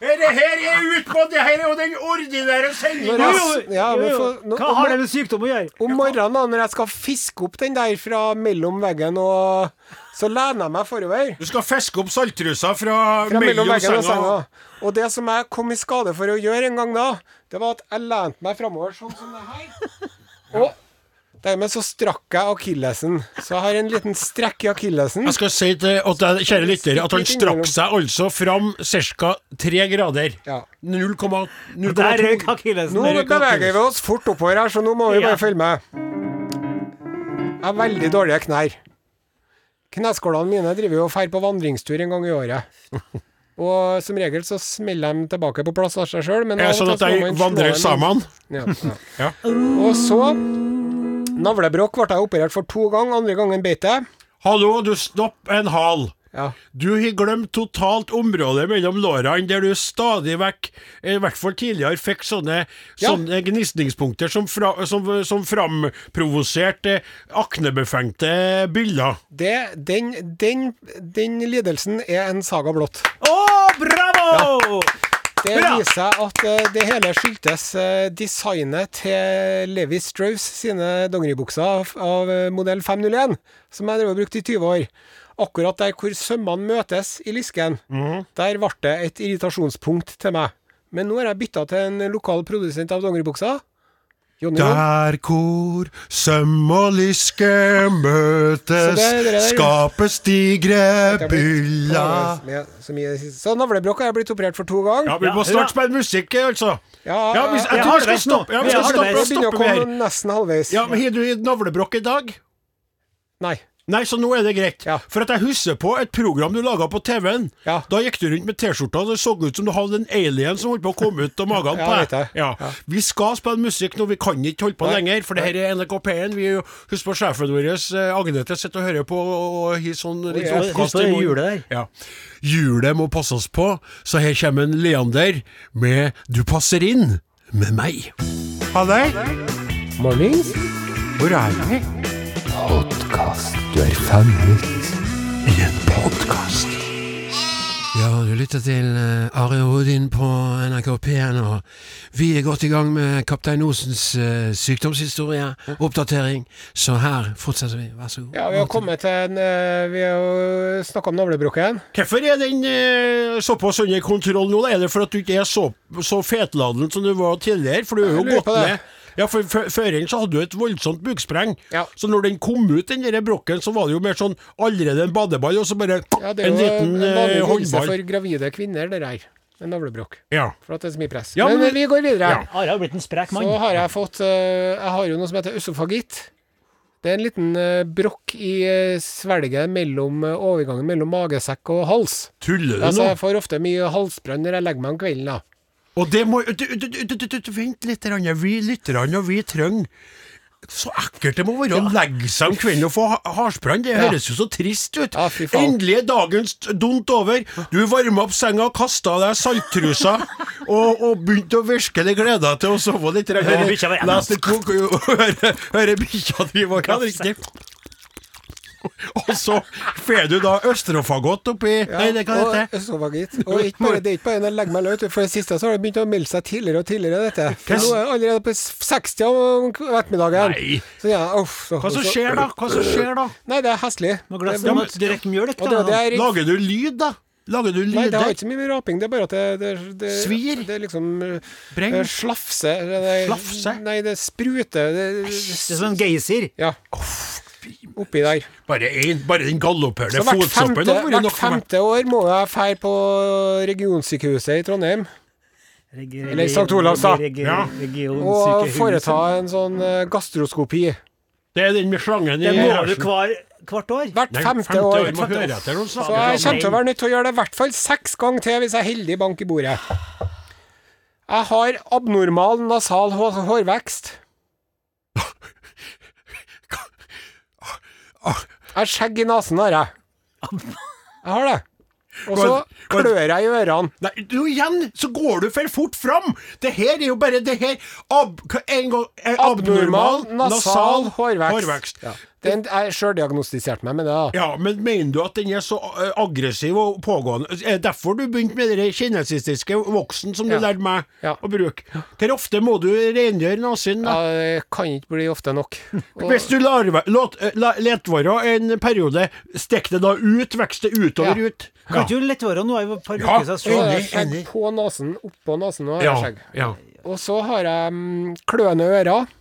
Det her er utpå! Det her er jo den ordinære sendinga! ja, Hva har det med sykdom å gjøre? Om morgenen da, når jeg skal fiske opp den der fra mellom veggen og Så lener jeg meg forover. Du skal fiske opp salttrusa fra, Fra mellom veggen og senga. Og det som jeg kom i skade for å gjøre en gang da, det var at jeg lente meg framover sånn som det her. Og dermed så strakk jeg akillesen. Så jeg har en liten strekk i akillesen. Jeg skal si til at jeg, kjære lytter, at han strakk seg altså fram ca. 3 grader. Ja. 0,2 Der røyk akillesen. Nå beveger vi oss fort oppover her, så nå må vi Ja. bare følge med. Jeg har veldig dårlige knær. Kneskålene mine driver jo og drar på vandringstur en gang i året. Og som regel så smeller de tilbake på plass av seg sjøl, sånn at de vandrer sammen? Ja, ja. Ja. Og så Navlebrokk ble jeg operert for to ganger, andre gangen beit jeg. Hallo, du stopp en hal. Ja. Du har glemt totalt området mellom lårene, der du stadig vekk, eh, i hvert fall tidligere, fikk sånne, Ja. sånne gnisningspunkter som, fra, som, som framprovoserte aknebefengte byller. Det, den, den, den lidelsen er en saga blått. Å, bravo! Det viser seg at eh, det hele skyldtes eh, designet til Levi Strauss sine dongeribukser av, eh, modell 501, som jeg drev og brukte i 20 år. Akkurat der hvor sømmene møtes i lysken, der ble det et irritasjonspunkt til meg. Men nå har jeg bytta til en lokal produsent av dongeribukser. Jonny Ron. Der hvor søm og lyske Så møtes, det er det der. skapes digre bylla. byller. plaget så navlebrokk har blitt operert for to ganger. Ja, vi må hurra. spille musikk, altså. Ja, Ja, vi, jeg Jeg tror vi skal nå. stoppe. Ja, vi Jeg skal stoppe, stoppe, Jeg begynner å stoppe her. komme nesten halvveis. Ja, men Har du navlebrokk i dag? Nei. Nei, så nå er det greit. Ja. For at jeg husker på et program du laga på TV-en. Ja. Da gikk du rundt med T-skjorta, og det så ut som du hadde en alien som holdt på å komme ut av magen på deg. jeg. Ja. Vi skal spille musikk nå, vi kan ikke holde på Nei. lenger, for det her er NRK P1. Vi Husk på sjefen vår, eh, Agnete, sitter og hører på og har sånn litt på kost i munnen. der. Ja. Hjulet må passes på, så her kommer en Leander med Du passer inn med meg. Ha det. Mornings. Hvor er vi? Du er fanget. I en podkast. Ja, du lytter til uh, Are Odin på NRK P1, og vi er godt i gang med Kaptein Osens uh, sykdomshistorie, oppdatering, så her fortsetter vi. Vær så god. Ja, vi har kommet til en uh, Vi har jo snakka om navlebrokken. Hvorfor er den uh, såpass under kontroll nå? Er det for at du ikke er så, så fetladen som du var tidligere? For du er jo gått ned med ja, for før den så hadde du et voldsomt bukspreng. Ja. Så når den kom ut, den der brokken, så var det jo mer sånn allerede en badeball, og så bare Ja, det er en jo liten en eh, vanlig lidelse for gravide kvinner, det der. En navlebrokk. Ja. For at det er så mye press. Ja, men, men- eh, vi går videre. Ja. Har blitt en sprek mann. Så har jeg fått eh, Jeg har jo noe som heter øsofagitt. Det er en liten eh, brokk i uh, svelget mellom eh, overgangen mellom magesekk og hals. Tuller du Altså, nå? jeg får ofte mye halsbrann når jeg legger meg om kvelden. da. Og det må du, du, du, Vent litt, vi lytterne og vi trenger Så ekkelt det må være å legge seg om kvelden og få ha- harsbrann. Det høres jo så trist ut. Ja. Endelig er dagens dunt over. Du varma opp senga, kasta av deg salttrusa og, og begynte å virkelig glede deg til å sove litt. Hører bikkja bok og høre, bikkja drive og. Og så får du da østrofagott oppi Nei, det kan og hete. Østrofagitt. Og ikke bare, det er ikke bare når jeg legger meg løs, for det siste så har det begynt å melde seg tidligere og tidligere, dette. For nå er jeg allerede på 60 om ettermiddagen. Nei. Så ja, uff, så, Hva som skjer da? Hva som skjer da? Nei, det er heslig. Det- at du drikker mjølk, da? det, det da. er Lager du lyd, da? Lager du Nei, det har ikke så mye med raping, det er bare at det, det, det Svir? Det er liksom eh, Breng? Slafse. Nei, Slafse? Nei, det spruter. Det, Det er sånn en geysir. ja. Oppi der. Bare én, bare den galopperende fotsoppen femte, hvert femte år må jeg dra på regionsykehuset i Trondheim Regi- Eller St. Olavs, da. Ja. og foreta en sånn eh, gastroskopi. Det er den med slangen i Det må du hver, hvert år. Hvert Nei, femte år. Må høre etter Så jeg kommer til å være nødt til å gjøre det i hvert fall seks ganger til hvis jeg er heldig bank i bordet. Jeg har abnormal nasal hå- hårvekst. Jeg har skjegg i nesen, har jeg. Jeg har det. Og så klør jeg i ørene. Nei, du igjen, så går du for fort fram! Det her er jo bare det her ab, En gang eh, Abnormal nasal hårvekst. hårvekst. Ja. Den jeg sjøldiagnostiserte meg med det, da. Ja, men mener du at den er så eh, aggressiv og pågående? Er det derfor du begynte med den kinesiske voksen som du Ja. lærte meg Ja. å bruke? Hvor ofte må du rengjøre nesen? da? Ja, det kan ikke bli ofte nok. Og, Hvis du lar, væ- låt, eh, la, let være en periode, stikk det da ut, vekst det utover Ja. ut. Kan ikke du lette håret nå? Har jo et ja, seg selv. Jeg har skjegg på nesen, oppå nesen og har jeg skjegg. Ja. Og så har jeg mm, kløende ører.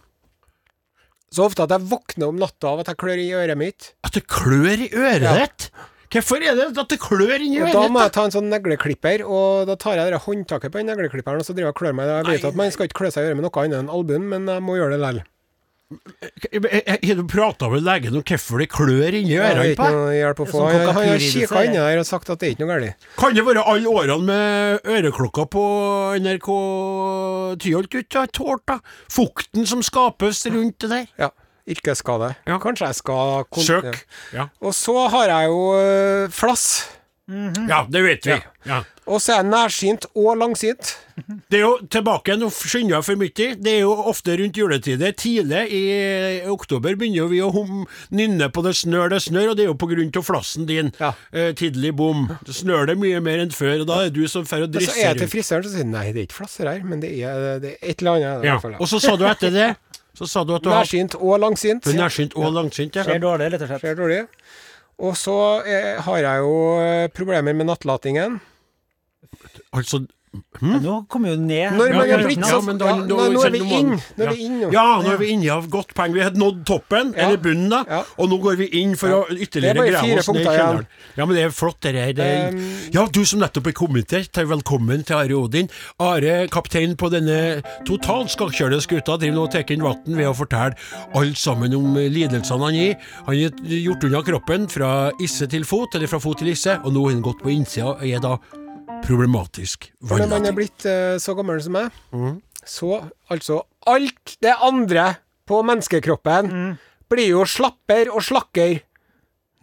Så ofte at jeg våkner om natta av at jeg klør i øret mitt. At det klør i øret ditt? Ja. Hvorfor er det at det klør inni øret? Da må jeg ta en sånn negleklipper, og da tar jeg det håndtaket på den negleklipperen og så driver jeg og klør meg. Jeg vet Nei. at man skal ikke klø seg i øret med noe annet enn albuen, men jeg må gjøre det likevel. Har du prata med legen om hvorfor det klør inni Det ørene på? deg? hjelp å få. Sånn Han han har kikka inni det. der og sagt at det er ikke noe galt. Kan det være alle årene med øreklokka på NRK Tyholt du ikke har tålt, da? Fukten som skapes rundt det der? Ja. Yrkesskade. Ja. Kanskje jeg skal Søk. Ja. Og så har jeg jo flass. ja, det vet vi. Ja. Ja. Og så er det nærsynt og langsynt. Det er jo tilbake, nå skynder jeg for mye. Det er jo ofte rundt juletider. Tidlig i oktober begynner jo vi å hum, nynne på det snør, det snør, og det er jo på grunn av flassen din. Ja. Eh, tidlig bom. Det snør det mye mer enn før, og da er du som får å Men så er jeg til rundt. frisøren som sier nei, det er ikke flasser her, men det er, det er et eller annet. i Ja. hvert fall, Og så sa du etter det Så sa du at du Nærsynt og langsynt. nærsynt og langsynt. Ja. Skjer dårlig, rett og slett. Ser dårlig. Og så eh, har jeg jo eh, problemer med nattlatingen. Altså Men Nå kommer jo ned Når man er ja, blitt ja, da- ja, Nå nå er vi inn. Nå ja. er vi inn nå. Ja, nå er vi inne av godt poeng. Vi har nådd toppen, Ja. eller bunnen, da. Ja. Og nå går vi inn for å er ytterligere grave oss ned i kjelleren. Ja, men det er flott, det her. Det er... Um, ja, du som nettopp er kommet her, velkommen til Are Odin. Are, kaptein på denne totalt skakkjørte skuta, driver nå og tar inn vann ved å fortelle alt sammen om lidelsene han gir. Han er gjort unna kroppen fra isse til fot, eller fra fot til isse, og nå har han gått på innsida og er da problematisk når man er blitt uh, så gammel som meg, mm. så altså Alt det andre på menneskekroppen mm. blir jo slapper og slakker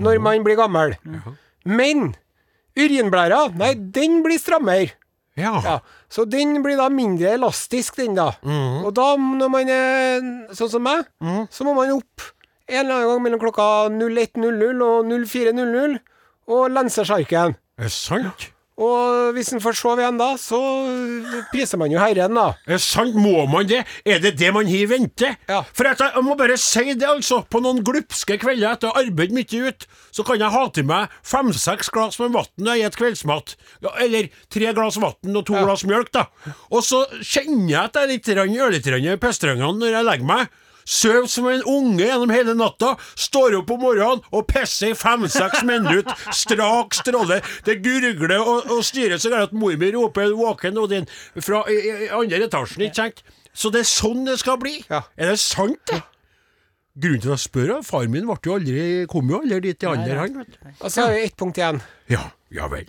når man blir gammel. Men urinblæra, nei, den blir strammere. Ja. Ja, så den blir da mindre elastisk, den da. Mm. Og da, når man er sånn som meg, så må man opp en eller annen gang mellom klokka 01.00 og 04.00 og lense sjarken. Er det sant? Og hvis en får sove igjen da, så priser man jo Herren, da. Er sant? Må man det? Er det det man har i vente? Ja. For at jeg, jeg må bare si det, altså. På noen glupske kvelder etter å ha arbeidet mye ut, så kan jeg ha til meg fem-seks glass med vann når jeg spiser kveldsmat. Ja, eller tre glass vann og to glass mjølk, da. Og så kjenner jeg at jeg er litt grann- i når jeg legger meg. Søv som en unge gjennom hele natta, står opp om morgenen og pisser i fem-seks minutter, strak stråle. Det gurgler og, og styrer så gærent at mor mi roper 'våken, Odin' fra i, i andre etasjen, ikke sant? Så det er sånn det skal bli. Ja. Er det sant, det? Grunnen til at jeg spør, er at far min ble jo aldri, kom jo aldri dit i alder, han. Og så har vi ett punkt igjen. Ja, ja vel.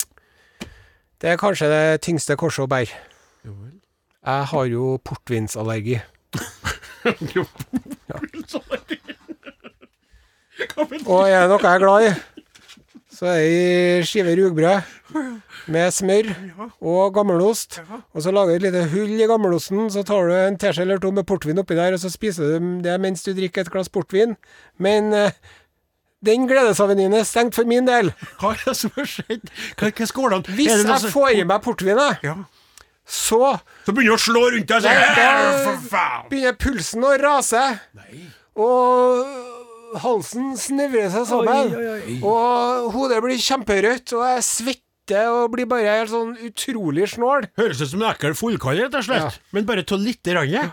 Det er kanskje det tyngste korset å bære. Jeg har jo portvinsallergi. Og er det noe jeg er glad i, så er det skive rugbrød med smør og gammelost. Og så lager du et lite hull i gammelosten, så tar du en teskje eller to med portvin oppi der, og så spiser du det mens du drikker et glass portvin. Men eh, den gledesavenyen er stengt for min del. Hva er det som har skjedd? Hva er skålene? Hvis jeg får i meg portvinet, Ja. Så Så begynner du å slå rundt deg Nei, faen! begynner pulsen å rase. Og halsen snevrer seg sammen. Og hodet blir kjemperødt, og jeg svetter og blir bare helt sånn utrolig snål. Høres ut som en ekkel fullkall, rett og slett. Ja. Men bare ta litt. Ja.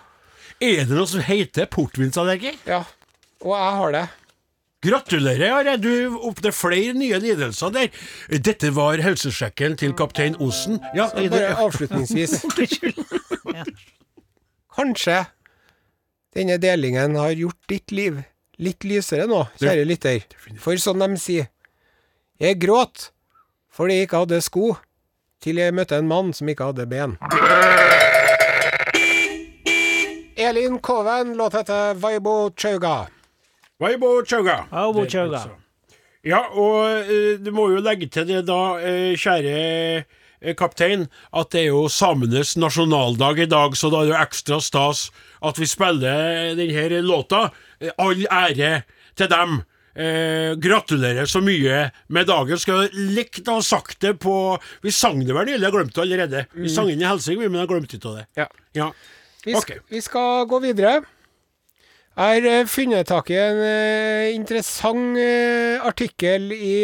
Er det noe som heter portvinsallergi? Ja. Og jeg har det. Gratulerer, Are. Du oppnår flere nye lidelser der. Dette var helsesjekken til kaptein Osen. Ja, Så bare avslutningsvis. Kanskje denne delingen har gjort ditt liv litt lysere nå, kjære lytter. For som de sier, jeg gråt fordi jeg ikke hadde sko, til jeg møtte en mann som ikke hadde ben. Elin Koven, låt etter Vaibo Chauga. Vaibo Chauga. Au, Chauga. Ja, og eh, du må jo legge til det da, eh, kjære eh, kaptein, at det er jo samenes nasjonaldag i dag, så da er det jo ekstra stas at vi spiller denne låta. All ære til dem. Eh, gratulerer så mye med dagen. Skal likt å ha sagt det på Vi sang det vel nylig, jeg glemte det allerede. Vi sang inn i Helsing, men jeg glemte ikke av det. Ja. Ja. Vi, sk vi skal gå videre. Jeg har eh, funnet tak i en eh, interessant eh, artikkel i,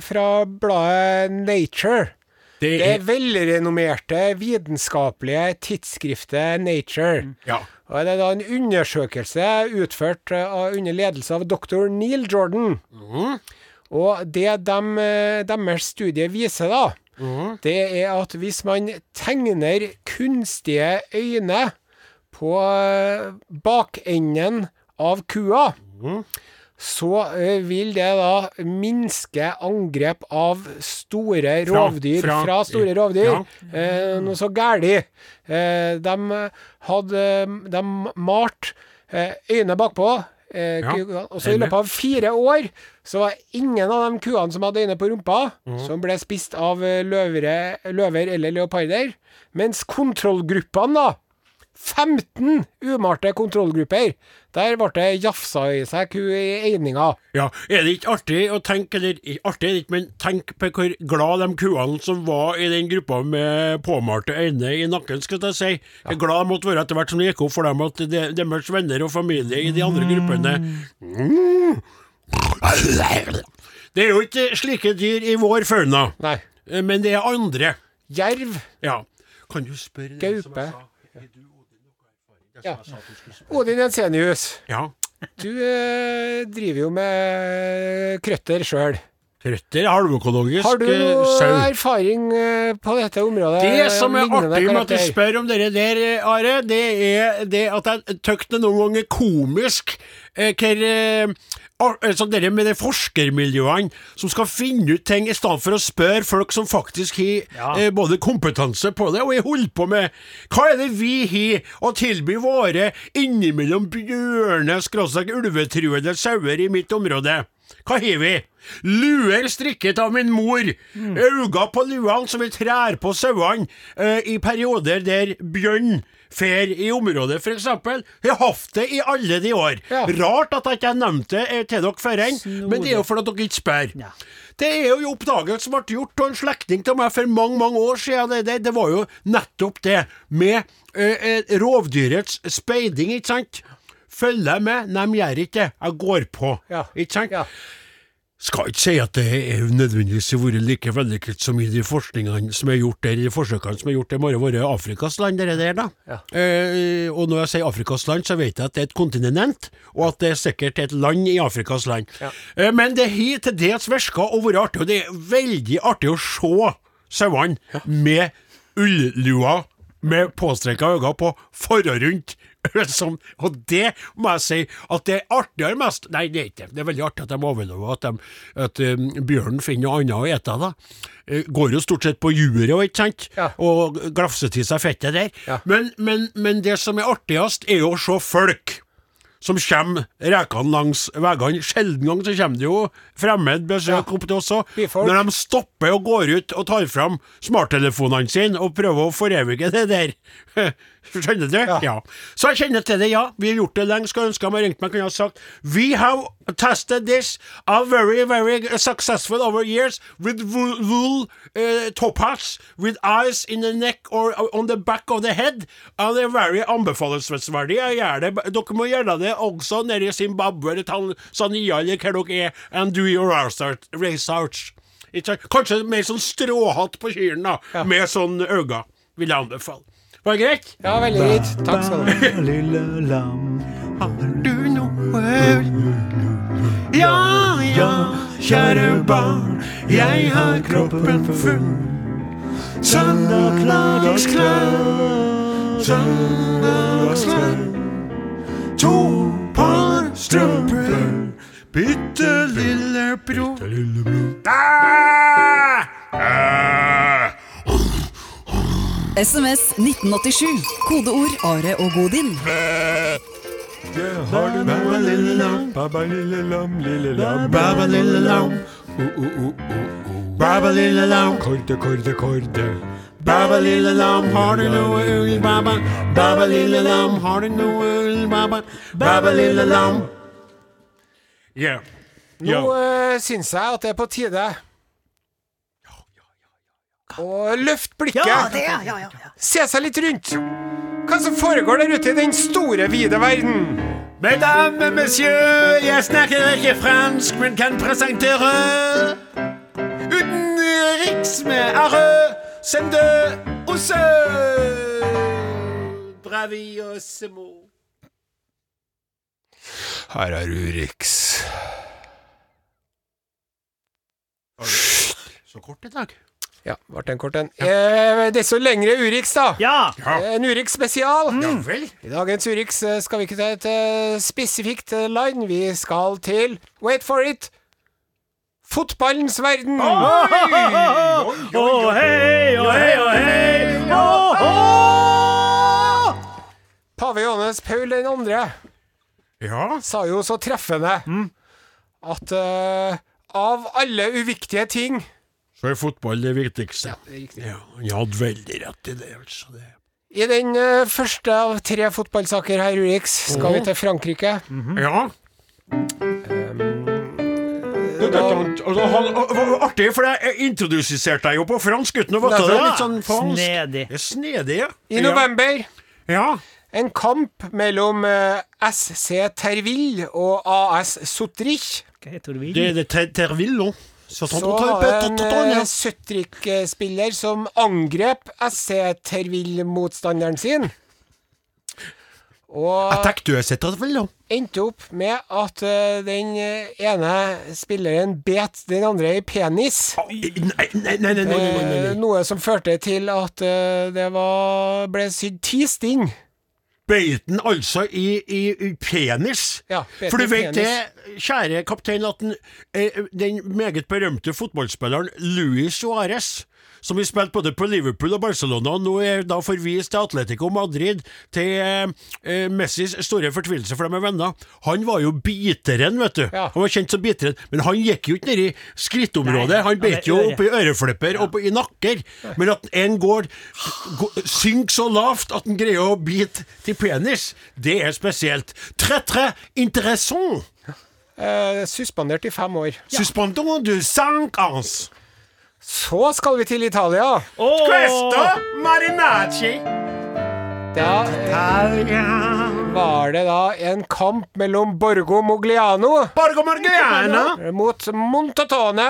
fra bladet Nature. Det Det er velrenommerte vitenskapelige tidsskriftet Nature. Ja. Og det er da en undersøkelse utført under ledelse av dr. Neil Jordan. Og det deres studie viser, da, det er at hvis man tegner kunstige øyne på eh, bakenden av kua, så eh, vil det da minske angrep av store rovdyr fra, fra- store rovdyr. ja. Eh, noe så gæli. Eh, de hadde De malte eh, øynene bakpå. Eh, Ja, og så I løpet av fire år så var ingen av de kuene som hadde øyne på rumpa, mm. som ble spist av eh, løvere, løver eller leoparder. Mens kontrollgruppene, da 15 umalte kontrollgrupper. Der ble det jafsa i seg ku i eininga. Ja, er det ikke artig å tenke, eller artig er det ikke, men tenk på hvor glad de kuene som var i den gruppa med påmalte øyne i nakken, skal jeg si. Ja. glad de måtte være etter hvert som det gikk opp for dem at de, deres venner og familie i de andre gruppene Mm. Det er jo ikke slike dyr i vår fauna, Nei. eh, men det er andre. Jerv. Ja. Kan du spørre det som jeg Gaupe. sa? Ja. Odin Jensenius, Ja. du eh, driver jo med krøtter sjøl. Trøtter, halvøkologisk Har du eh, noe sau. erfaring eh, på dette området? Det som er lignende artig med at du karakter? spør om dere der, Are, det er det at jeg det noen ganger er komisk eh, hvor eh, altså det med de forskermiljøene som skal finne ut ting i stedet for å spørre folk som faktisk har Ja. eh, både kompetanse på det og har holdt på med Hva er det vi har å tilby våre innimellom bjørne, skråstrek ulvetruede sauer i mitt område? Hva har vi? Luer strikket av min mor. Øyne på luene som vi trær på sauene eh, i perioder der bjørn fer i området, f.eks. Har hatt det i alle de år. Ja. Rart at jeg ikke har nevnt det eh, til dere før enn, men det er jo fordi dere ikke spør. Ja. Det er jo en oppdagelse som ble gjort av en slektning til meg for mange mange år siden. Det, det, det var jo nettopp det med eh, eh, rovdyrets speiding, ikke sant? Følger med? De gjør ikke det. Jeg går på. Ja. Ikke sant? Ja. Skal ikke si at det er nødvendigvis har vært like vellykket som i de forskningene som er gjort der, de forsøkene som er gjort der, må våre Afrikas land, det der, da. Ja. Eh, og når jeg sier Afrikas land, så vet jeg at det er et kontinent, og at det er sikkert et land i Afrikas land. Eh, men det har til dels virka å være artig, og det er veldig artig å se sauene med ullua med påstreka øyne på for og rundt. Som, og det må jeg si at det er artigere mest Nei, det er ikke det. Er veldig artig at de overlever, at, de, at um, bjørnen finner noe annet å ete. da. Eh, Går jo stort sett på juret, og ikke sant? Ja. Og glafser til seg fettet der. Ja. Men, men, men det som er artigst, er jo å se folk som kommer rekene langs veiene. Sjelden gang så kommer det jo fremmed besøk opp til oss òg. Når de stopper og går ut og tar fram smarttelefonene sine og prøver å forevige det der. Skjønner du? Ja. Så jeg kjenner til det, ja. Vi har gjort det lenge. Skulle ønske jeg hadde ringt meg kunne ha sagt We have tested this are very, very successful over years with wool, uh, top hats with eyes in the neck or on the back of the head. And det er very anbefalesverdig. Jeg gjør det. Dere må gjøre det også nede i Zimbabwe eller Tanzania eller hvor dere er, and do your research. Kanskje mer sånn stråhatt på kyrne, da, med sånn øyne, vil jeg anbefale. Var det greit? Ja, veldig greit. Takk skal du ha. Lille lam. Har du noe Ja, ja, kjære barn, jeg har kroppen full. Søndagsklær, søndagsklær. To par strømper, bitte lille bror. Bitte lille bror. SMS 1987. Kodeord Are og Godin. Har du noe lille lam, baba lille lam, lille lam, Baba lille lam, baba lille lam, Korde, korde, korde. baba lille lam, har du noe ull, baba? Baba lille lam, har du noe ull, baba? Baba lille lam. Ja. Nå uh, syns jeg at det er på tide å løft blikket. Ja, det, ja, ja, ja. Se seg litt rundt. Hva som foregår der ute i den store, vide verden. Mesdames, monsieur, jeg snakker ikke fransk, men kan presentere utenriks med arre, sende osse. Bravi og semo. Her er Urix. Så kort i dag. Ja, ble en kort en. Eh, desto lengre Urix, da. Ja! En Urix spesial. Mm. I dagens Urix eh, skal vi ikke til et uh, spesifikt line. Vi skal til Wait for it! Fotballens verden. Å hei, å hei, å hei! Pave Johannes Paul 2. Ja. sa jo så treffende at uh, av alle uviktige ting Så er fotball det viktigste. Riktig. Ja, han hadde veldig rett i det, altså. Det. I den eh, første av tre fotballsaker her, Urix, skal vi til Frankrike. Ja. Du, dette, altså, han, og- og- artig, for jeg introduserte deg jo på fransk uten å vite det. er Litt sånn fransk. Snedig. Det er snedig, ja. I november Ja. en kamp mellom eh, SC Terville og AS Sotrich. Hva heter du? Det er det Ter- Terville, nå. Så var det en ja. uh, Søtrik-spiller som angrep SC Terville-motstanderen sin. Og Jeg har endte opp med at eh, den eh, ene spilleren bet den andre i penis. Nei, nei, nei, nei, Eh, noe som førte til at eh, det var, ble sydd ti sting. Beit den altså i, i, i penis? Ja, For du vet penis. det, kjære kaptein, at den, eh, den meget berømte fotballspilleren Luis Suárez som vi spilte både på Liverpool og Barcelona, og nå er da forvist til Atletico Madrid, til eh, eh, Messis store fortvilelse, for de er venner. Han var jo biteren, vet du. Ja. Han var kjent som biteren, men han gikk jo ikke ned i skrittområdet. Nei, han er jo oppi øreflipper og i nakker. Men at en går, går synker så lavt at en greier å bite til penis, det er spesielt. Très, très intéressant. Eh, suspendert i fem år. Suspendons du cinq ans. Så skal vi til Italia. Questo marinacci. Da var det da en kamp mellom Borgo Mogliano Borgo Margiana. mot Montatone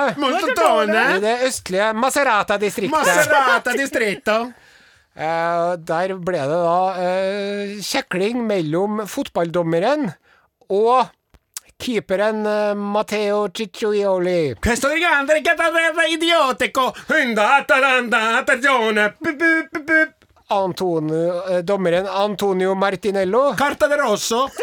i det østlige Maserata-distriktet. Maserata. Eh, der ble det da eh, kjekling mellom fotballdommeren og keeperen uh, Matteo Ciccioli. Questo gigante che idiotico. Attenzione. Antonio, eh, dommeren Antonio Martinello Carta de rosso.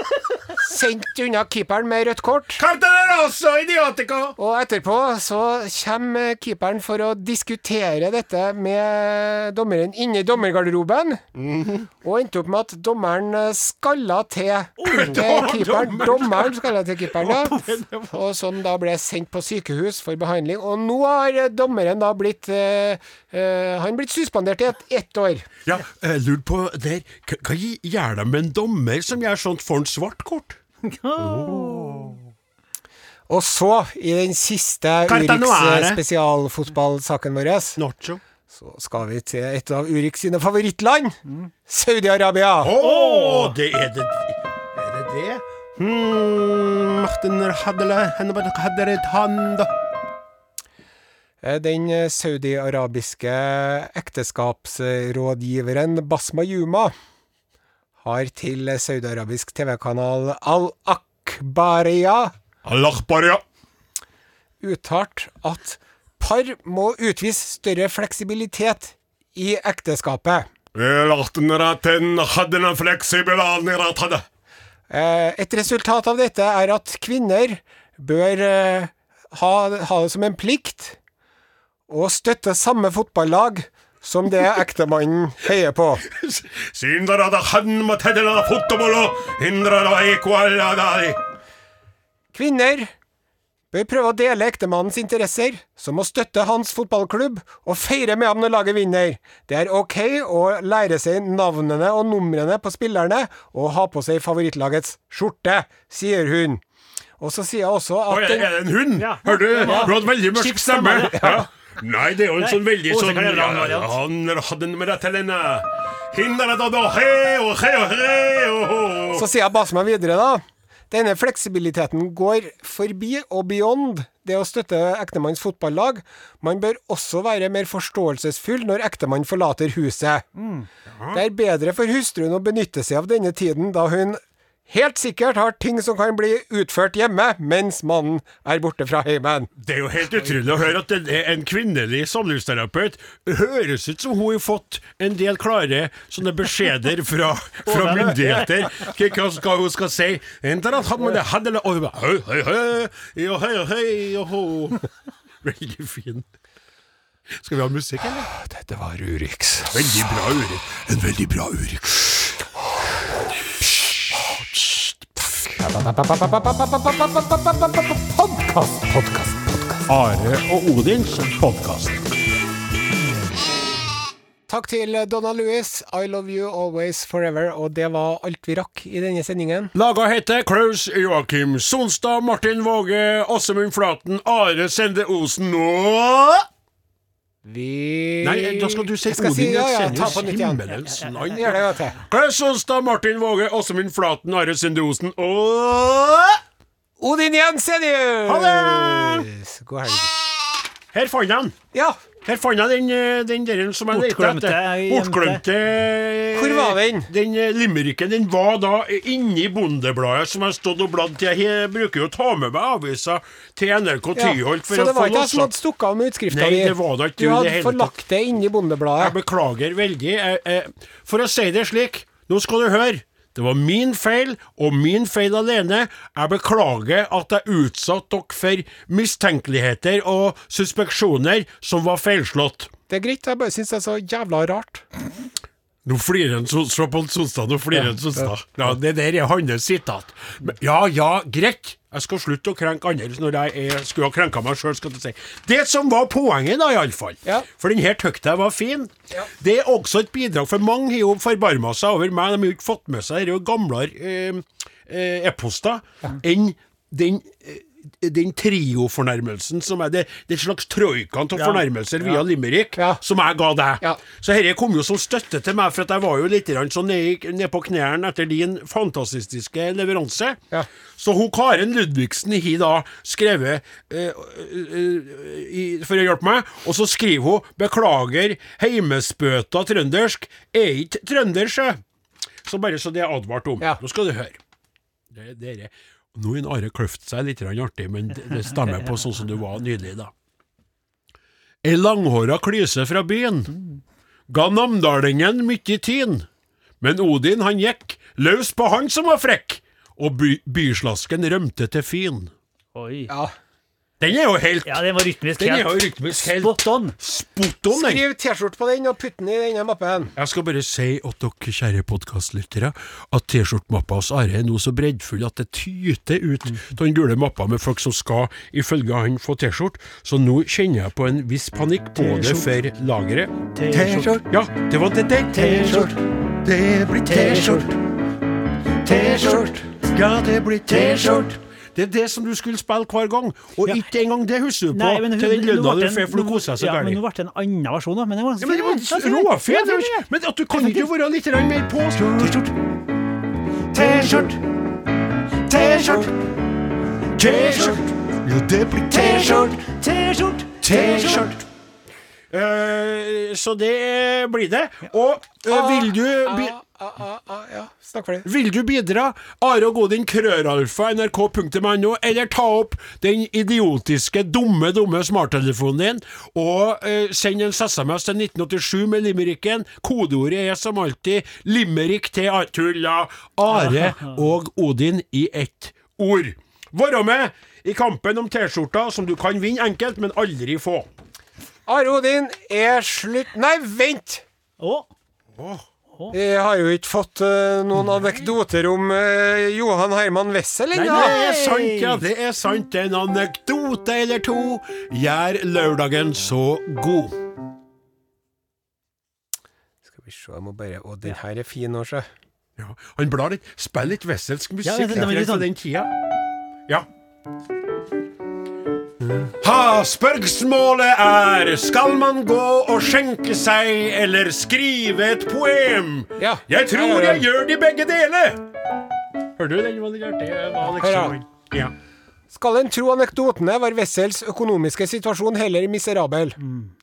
Sendt unna keeperen med rødt kort. Carta de rosso, idiotico. Og etterpå så kommer keeperen for å diskutere dette med dommeren inne i dommergarderoben. Og endte opp med at dommeren skalla til oh, keeperen. Dommeren skalla til keeperen, ja. Og sånn da ble sendt på sykehus for behandling. Og nå har dommeren da blitt eh, Han blitt suspendert i ett ett år. Ja, jeg lurer på der, hva, gjør de med en dommer som gjør sånt for en svart kort? Og så, i den siste Carta Urix Noire. eh, vår, Nacho. så skal vi til et av Urix sine favorittland. Saudi-Arabia. Å, det er det Er det det? Hmm, Den eh, saudi-arabiske ekteskapsrådgiveren Basma Yuma har til eh, saudi-arabisk TV-kanal Al-Akbaria Alakbaria. uttalt at par må utvise større fleksibilitet i ekteskapet. Eh, Et resultat av dette er at kvinner bør eh, ha, ha det som en plikt å støtte samme fotballag som det ektemannen heier på. Equaladari. Kvinner bør prøve å dele ektemannens interesser, som å støtte hans fotballklubb og feire med ham når laget vinner. Det er ok å lære seg navnene og numrene på spillerne og ha på seg favorittlagets skjorte, sier hun. Og så sier hun også Oi, at er det en hund? Ja. Hør du? Ja. Du hadde veldig mørk stemme. Ja. Nei, det er jo en sånn veldig sånn. Så sier jeg bare meg videre, da. Denne fleksibiliteten går forbi og beyond det å støtte ektemanns fotballag. Man bør også være mer forståelsesfull når ektemann forlater huset. Det er bedre for hustruen å benytte seg av denne tiden, da hun helt sikkert har ting som kan bli utført hjemme mens mannen er borte fra heimen. Det er jo helt utrolig å høre at det er en kvinnelig samlivsterapeut høres ut som hun har fått en del klare sånne beskjeder fra, fra myndigheter. Hva skal hun skal si? Enten at han det handle og hun bare, Hei, hei, hei, hei, hei, jo, ho. Veldig fin. Skal vi ha musikk, eller? Dette var Urix. Veldig bra, Urix. En veldig bra Urik. Podkast, podkast. Are og Odins podkast. Takk til Donna Lewis, I love you always forever, og det var alt vi rakk i denne sendingen. Laga heter Klaus Joakim Sonstad, Martin Våge, Åsemund Flaten, Are Sende Osen og Vi Nei, da skal du si Odin. si, ja, ja, ta på nytt igjen. Klaus Sonstad, Martin Våge, Åsemund Flaten, Are Sunde Osen og Odin Jensenius! Ha det! God helg. Her fant jeg den! Ja, Her fant jeg den, eh, den der som jeg lette etter. Bortglemte Hvor var den? Den eh, limericken den var da inni Bondebladet, som jeg stått og bladd til. Jeg bruker jo å ta med meg avisa til NRK ja. Tyholt Så det var ikke jeg som hadde stukket av med utskrifta Nei, di? det var da ikke Du hadde forlagt det inni Jeg Bondebladet. beklager veldig. Jeg, jeg, for å si det slik, nå skal du høre. Det var min feil, og min feil alene. Jeg beklager at jeg utsatte dere for mistenkeligheter og suspeksjoner som var feilslått. Det er greit, jeg bare syns det er så jævla rart. Nå flirer en Se på Sonstad, nå flirer en Sonstad. Ja, det der er hans sitat. Ja, ja, greit. Jeg skal slutte å krenke andre når jeg er, skulle ha krenka meg sjøl, si. Det som var poenget, da, iallfall. Ja. For denne tøkta var fin. Det er også et bidrag, for mange har jo forbarma seg over meg. De har jo ikke fått med seg disse gamlere eh, eh, e-poster enn den eh, den triofornærmelsen som er det, det er et slags troikaen av Ja. fornærmelser via limerick, Ja. som jeg ga deg. Ja. Så dette kom jo som støtte til meg, for jeg var jo litt sånn ned, ned på knærne etter din fantastiske leveranse. Ja. Så hun Karen Ludvigsen har da skrevet eh, eh, i, for å hjelpe meg, og så skriver hun 'Beklager, heimespøta trøndersk er ikke trøndersjø'. Så bare så det er advart om. Ja. Nå skal du høre. Det, det er, nå har Are kløft seg litt artig, men det, stemmer på sånn som du var nydelig, da. Ei langhåra klyse fra byen ga namdalingen mye tin, men Odin han gikk løs på han som var frekk, og by, byslasken rømte til fin. Oi. Ja. Den er jo helt Ja, den var rytmisk Den er jo rytmisk helt spot on. spot on, den. Skriv T-skjorte på den og putt den i denne mappen. Jeg skal bare si at dere kjære podkastlyttere, at T-skjortemappa hos Are er nå så breddfull at det tyter ut av den gule mappa med folk som skal, ifølge han, få T-skjorte. Så nå kjenner jeg på en viss panikk, både for lageret T-skjorte. Ja, det var det der. T-skjorte. Det blir T-skjorte. T-skjorte. Ja, det blir T-skjorte. Det er det som du skulle spille hver gang, og Ja. ikke engang det husker du på Nei, men til den lønna du det får, for du koser deg så Men gærent. nå ble det en annen versjon, da. Men det var Ja, men! Men at du kan ikke være litt mer på? T-skjorte. T-skjorte. T-skjorte. T-skjorte. Jo, det blir T-skjorte. T-skjorte! T-skjorte. Eh, så det blir det. Og eh, vil du ah, ja, snakk for det. Vil du bidra? Are og Godin, krøralfa, nrk.no, eller ta opp den idiotiske, dumme, dumme smarttelefonen din, og eh, send en SMS til 1987 med limericken. Kodeordet er som alltid limerick til tulla. Are og Odin i ett ord. Være med i kampen om T-skjorta, som du kan vinne enkelt, men aldri få. Are Odin er slutt Nei, vent! Å, Jeg har jo ikke fått uh, noen anekdoter om uh, Johan Herman Wessel ennå. det er sant, ja. Det er sant. En anekdote eller to gjør lørdagen så god. Skal vi se, jeg må bare Å, den her er fin nå, sjø. Ja, han blar litt. Spiller litt wesselsk musikk Ja, det- det det, det, fra sånn- den tida. Ja. Ha, spørsmålet er Skal man gå og skjenke seg eller skrive et poem? Ja, Jeg tror jeg gjør de begge deler. Hører du den? Hør da? Det var ja. liksom ja. Skal en tro anekdotene, var Wessels økonomiske situasjon heller miserabel.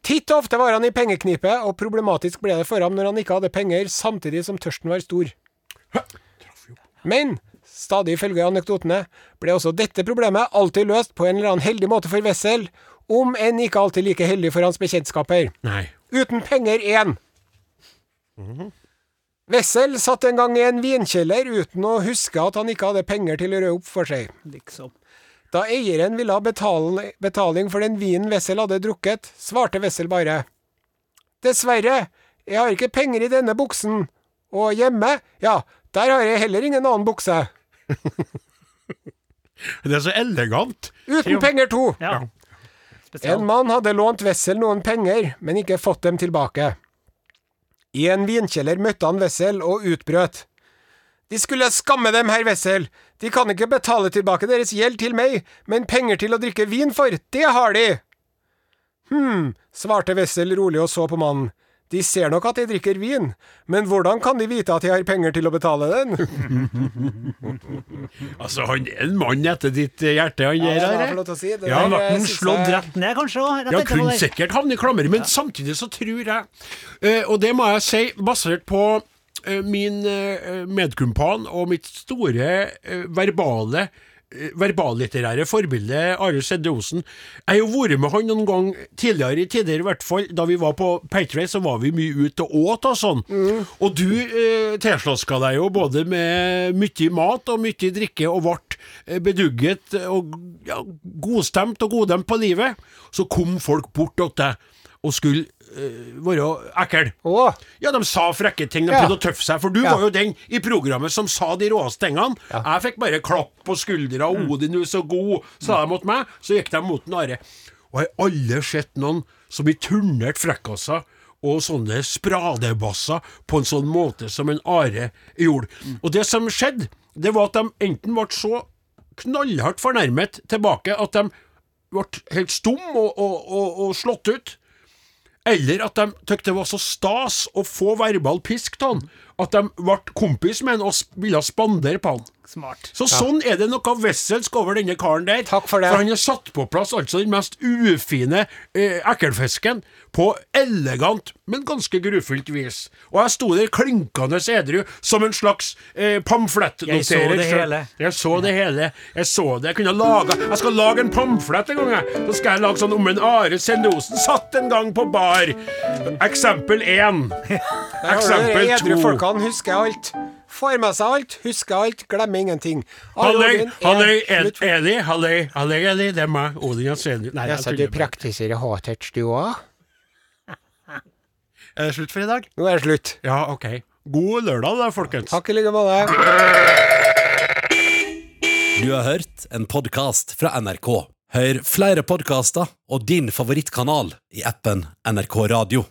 Titt og ofte var han i pengeknipe, og problematisk ble det for ham når han ikke hadde penger, samtidig som tørsten var stor. Men, stadig ifølge anekdotene, ble også dette problemet alltid løst på en eller annen heldig måte for Wessel, om enn ikke alltid like heldig for hans bekjentskaper. Nei. Uten penger én. Wessel satt en gang i en vinkjeller uten å huske at han ikke hadde penger til å røde opp for seg. liksom. Da eieren ville ha betaling for den vinen Wessel hadde drukket, svarte Wessel bare Dessverre, jeg har ikke penger i denne buksen. Og hjemme, ja, der har jeg heller ingen annen bukse. Det er så elegant. Uten penger to. Ja. En mann hadde lånt Wessel noen penger, men ikke fått dem tilbake. I en vinkjeller møtte han Wessel og utbrøt. De skulle skamme dem, herr Wessel. De kan ikke betale tilbake deres gjeld til meg, men penger til å drikke vin for, det har de. Hm, svarte Wessel rolig og så på mannen. De ser nok at jeg drikker vin, men hvordan kan de vite at jeg har penger til å betale den? Altså, han er en mann etter ditt hjerte, han Ja, der. det til å si. Det Ja, han ble eh, Den slått rett ned, kanskje? rett Ja, kunne sikkert havne i klammeri, men samtidig så tror jeg eh, Og det må jeg si, basert på eh, min eh, medkumpan og mitt store eh, verbale eh, verballitterære forbilde Are Sedde Osen. Jeg har jo vært med han noen gang tidligere i tider, i hvert fall. Da vi var på Patriot, så var vi mye ute og åt og sånn. Og du eh, tilslaska deg jo både med mye mat og mye drikke, og ble eh, bedugget og ja, godstemt og godem på livet. Så kom folk bort til deg og skulle være ekkel. Å, Ja, de sa frekke ting, de Ja. prøvde å tøffe seg, for du Ja. var jo den i programmet som sa de råeste tingene. Jeg fikk bare klapp på skuldra, Mm. 'Odin, du er så god', sa de mot meg. Så gikk de mot Are. Og jeg har aldri sett noen som i turnert frekkaser og sånne spradebasser på en sånn måte som en Are gjorde. Mm. Og det som skjedde, det var at de enten ble så knallhardt fornærmet tilbake at de ble helt stum og, og, og, og slått ut. Eller at de tykte det var så stas å få verbal pisk av han, at de ble kompis med han og ville spandere på han. Smart. Så sånn er det noe vesselsk over denne karen der. Takk for det. For han har satt på plass altså den mest ufine eh, ekkelfisken på elegant, men ganske grufullt vis. Og jeg sto der klinkende edru som en slags eh, pamflettnoterer. Jeg så det hele. Jeg så det hele. Jeg så det. Jeg kunne lage Jeg skal lage en pamflett en gang, jeg. Så skal jeg lage sånn om en Are Sendosen satt en gang på bar. Eksempel én. Eksempel Edru to. folkene husker alt. Får med seg alt, husker alt, glemmer ingenting. Halløy, halløy, Eli, halløy, halløy, Eli, det er meg, Odin Jensenius. Nei, jeg tuller. du praktiserer hatert, du òg? Er det slutt for i dag? Nå er det slutt. Ja, ok. God lørdag da, folkens. Takk i like måte. Du har hørt en podkast fra NRK. Hør flere podkaster og din favorittkanal i appen NRK Radio.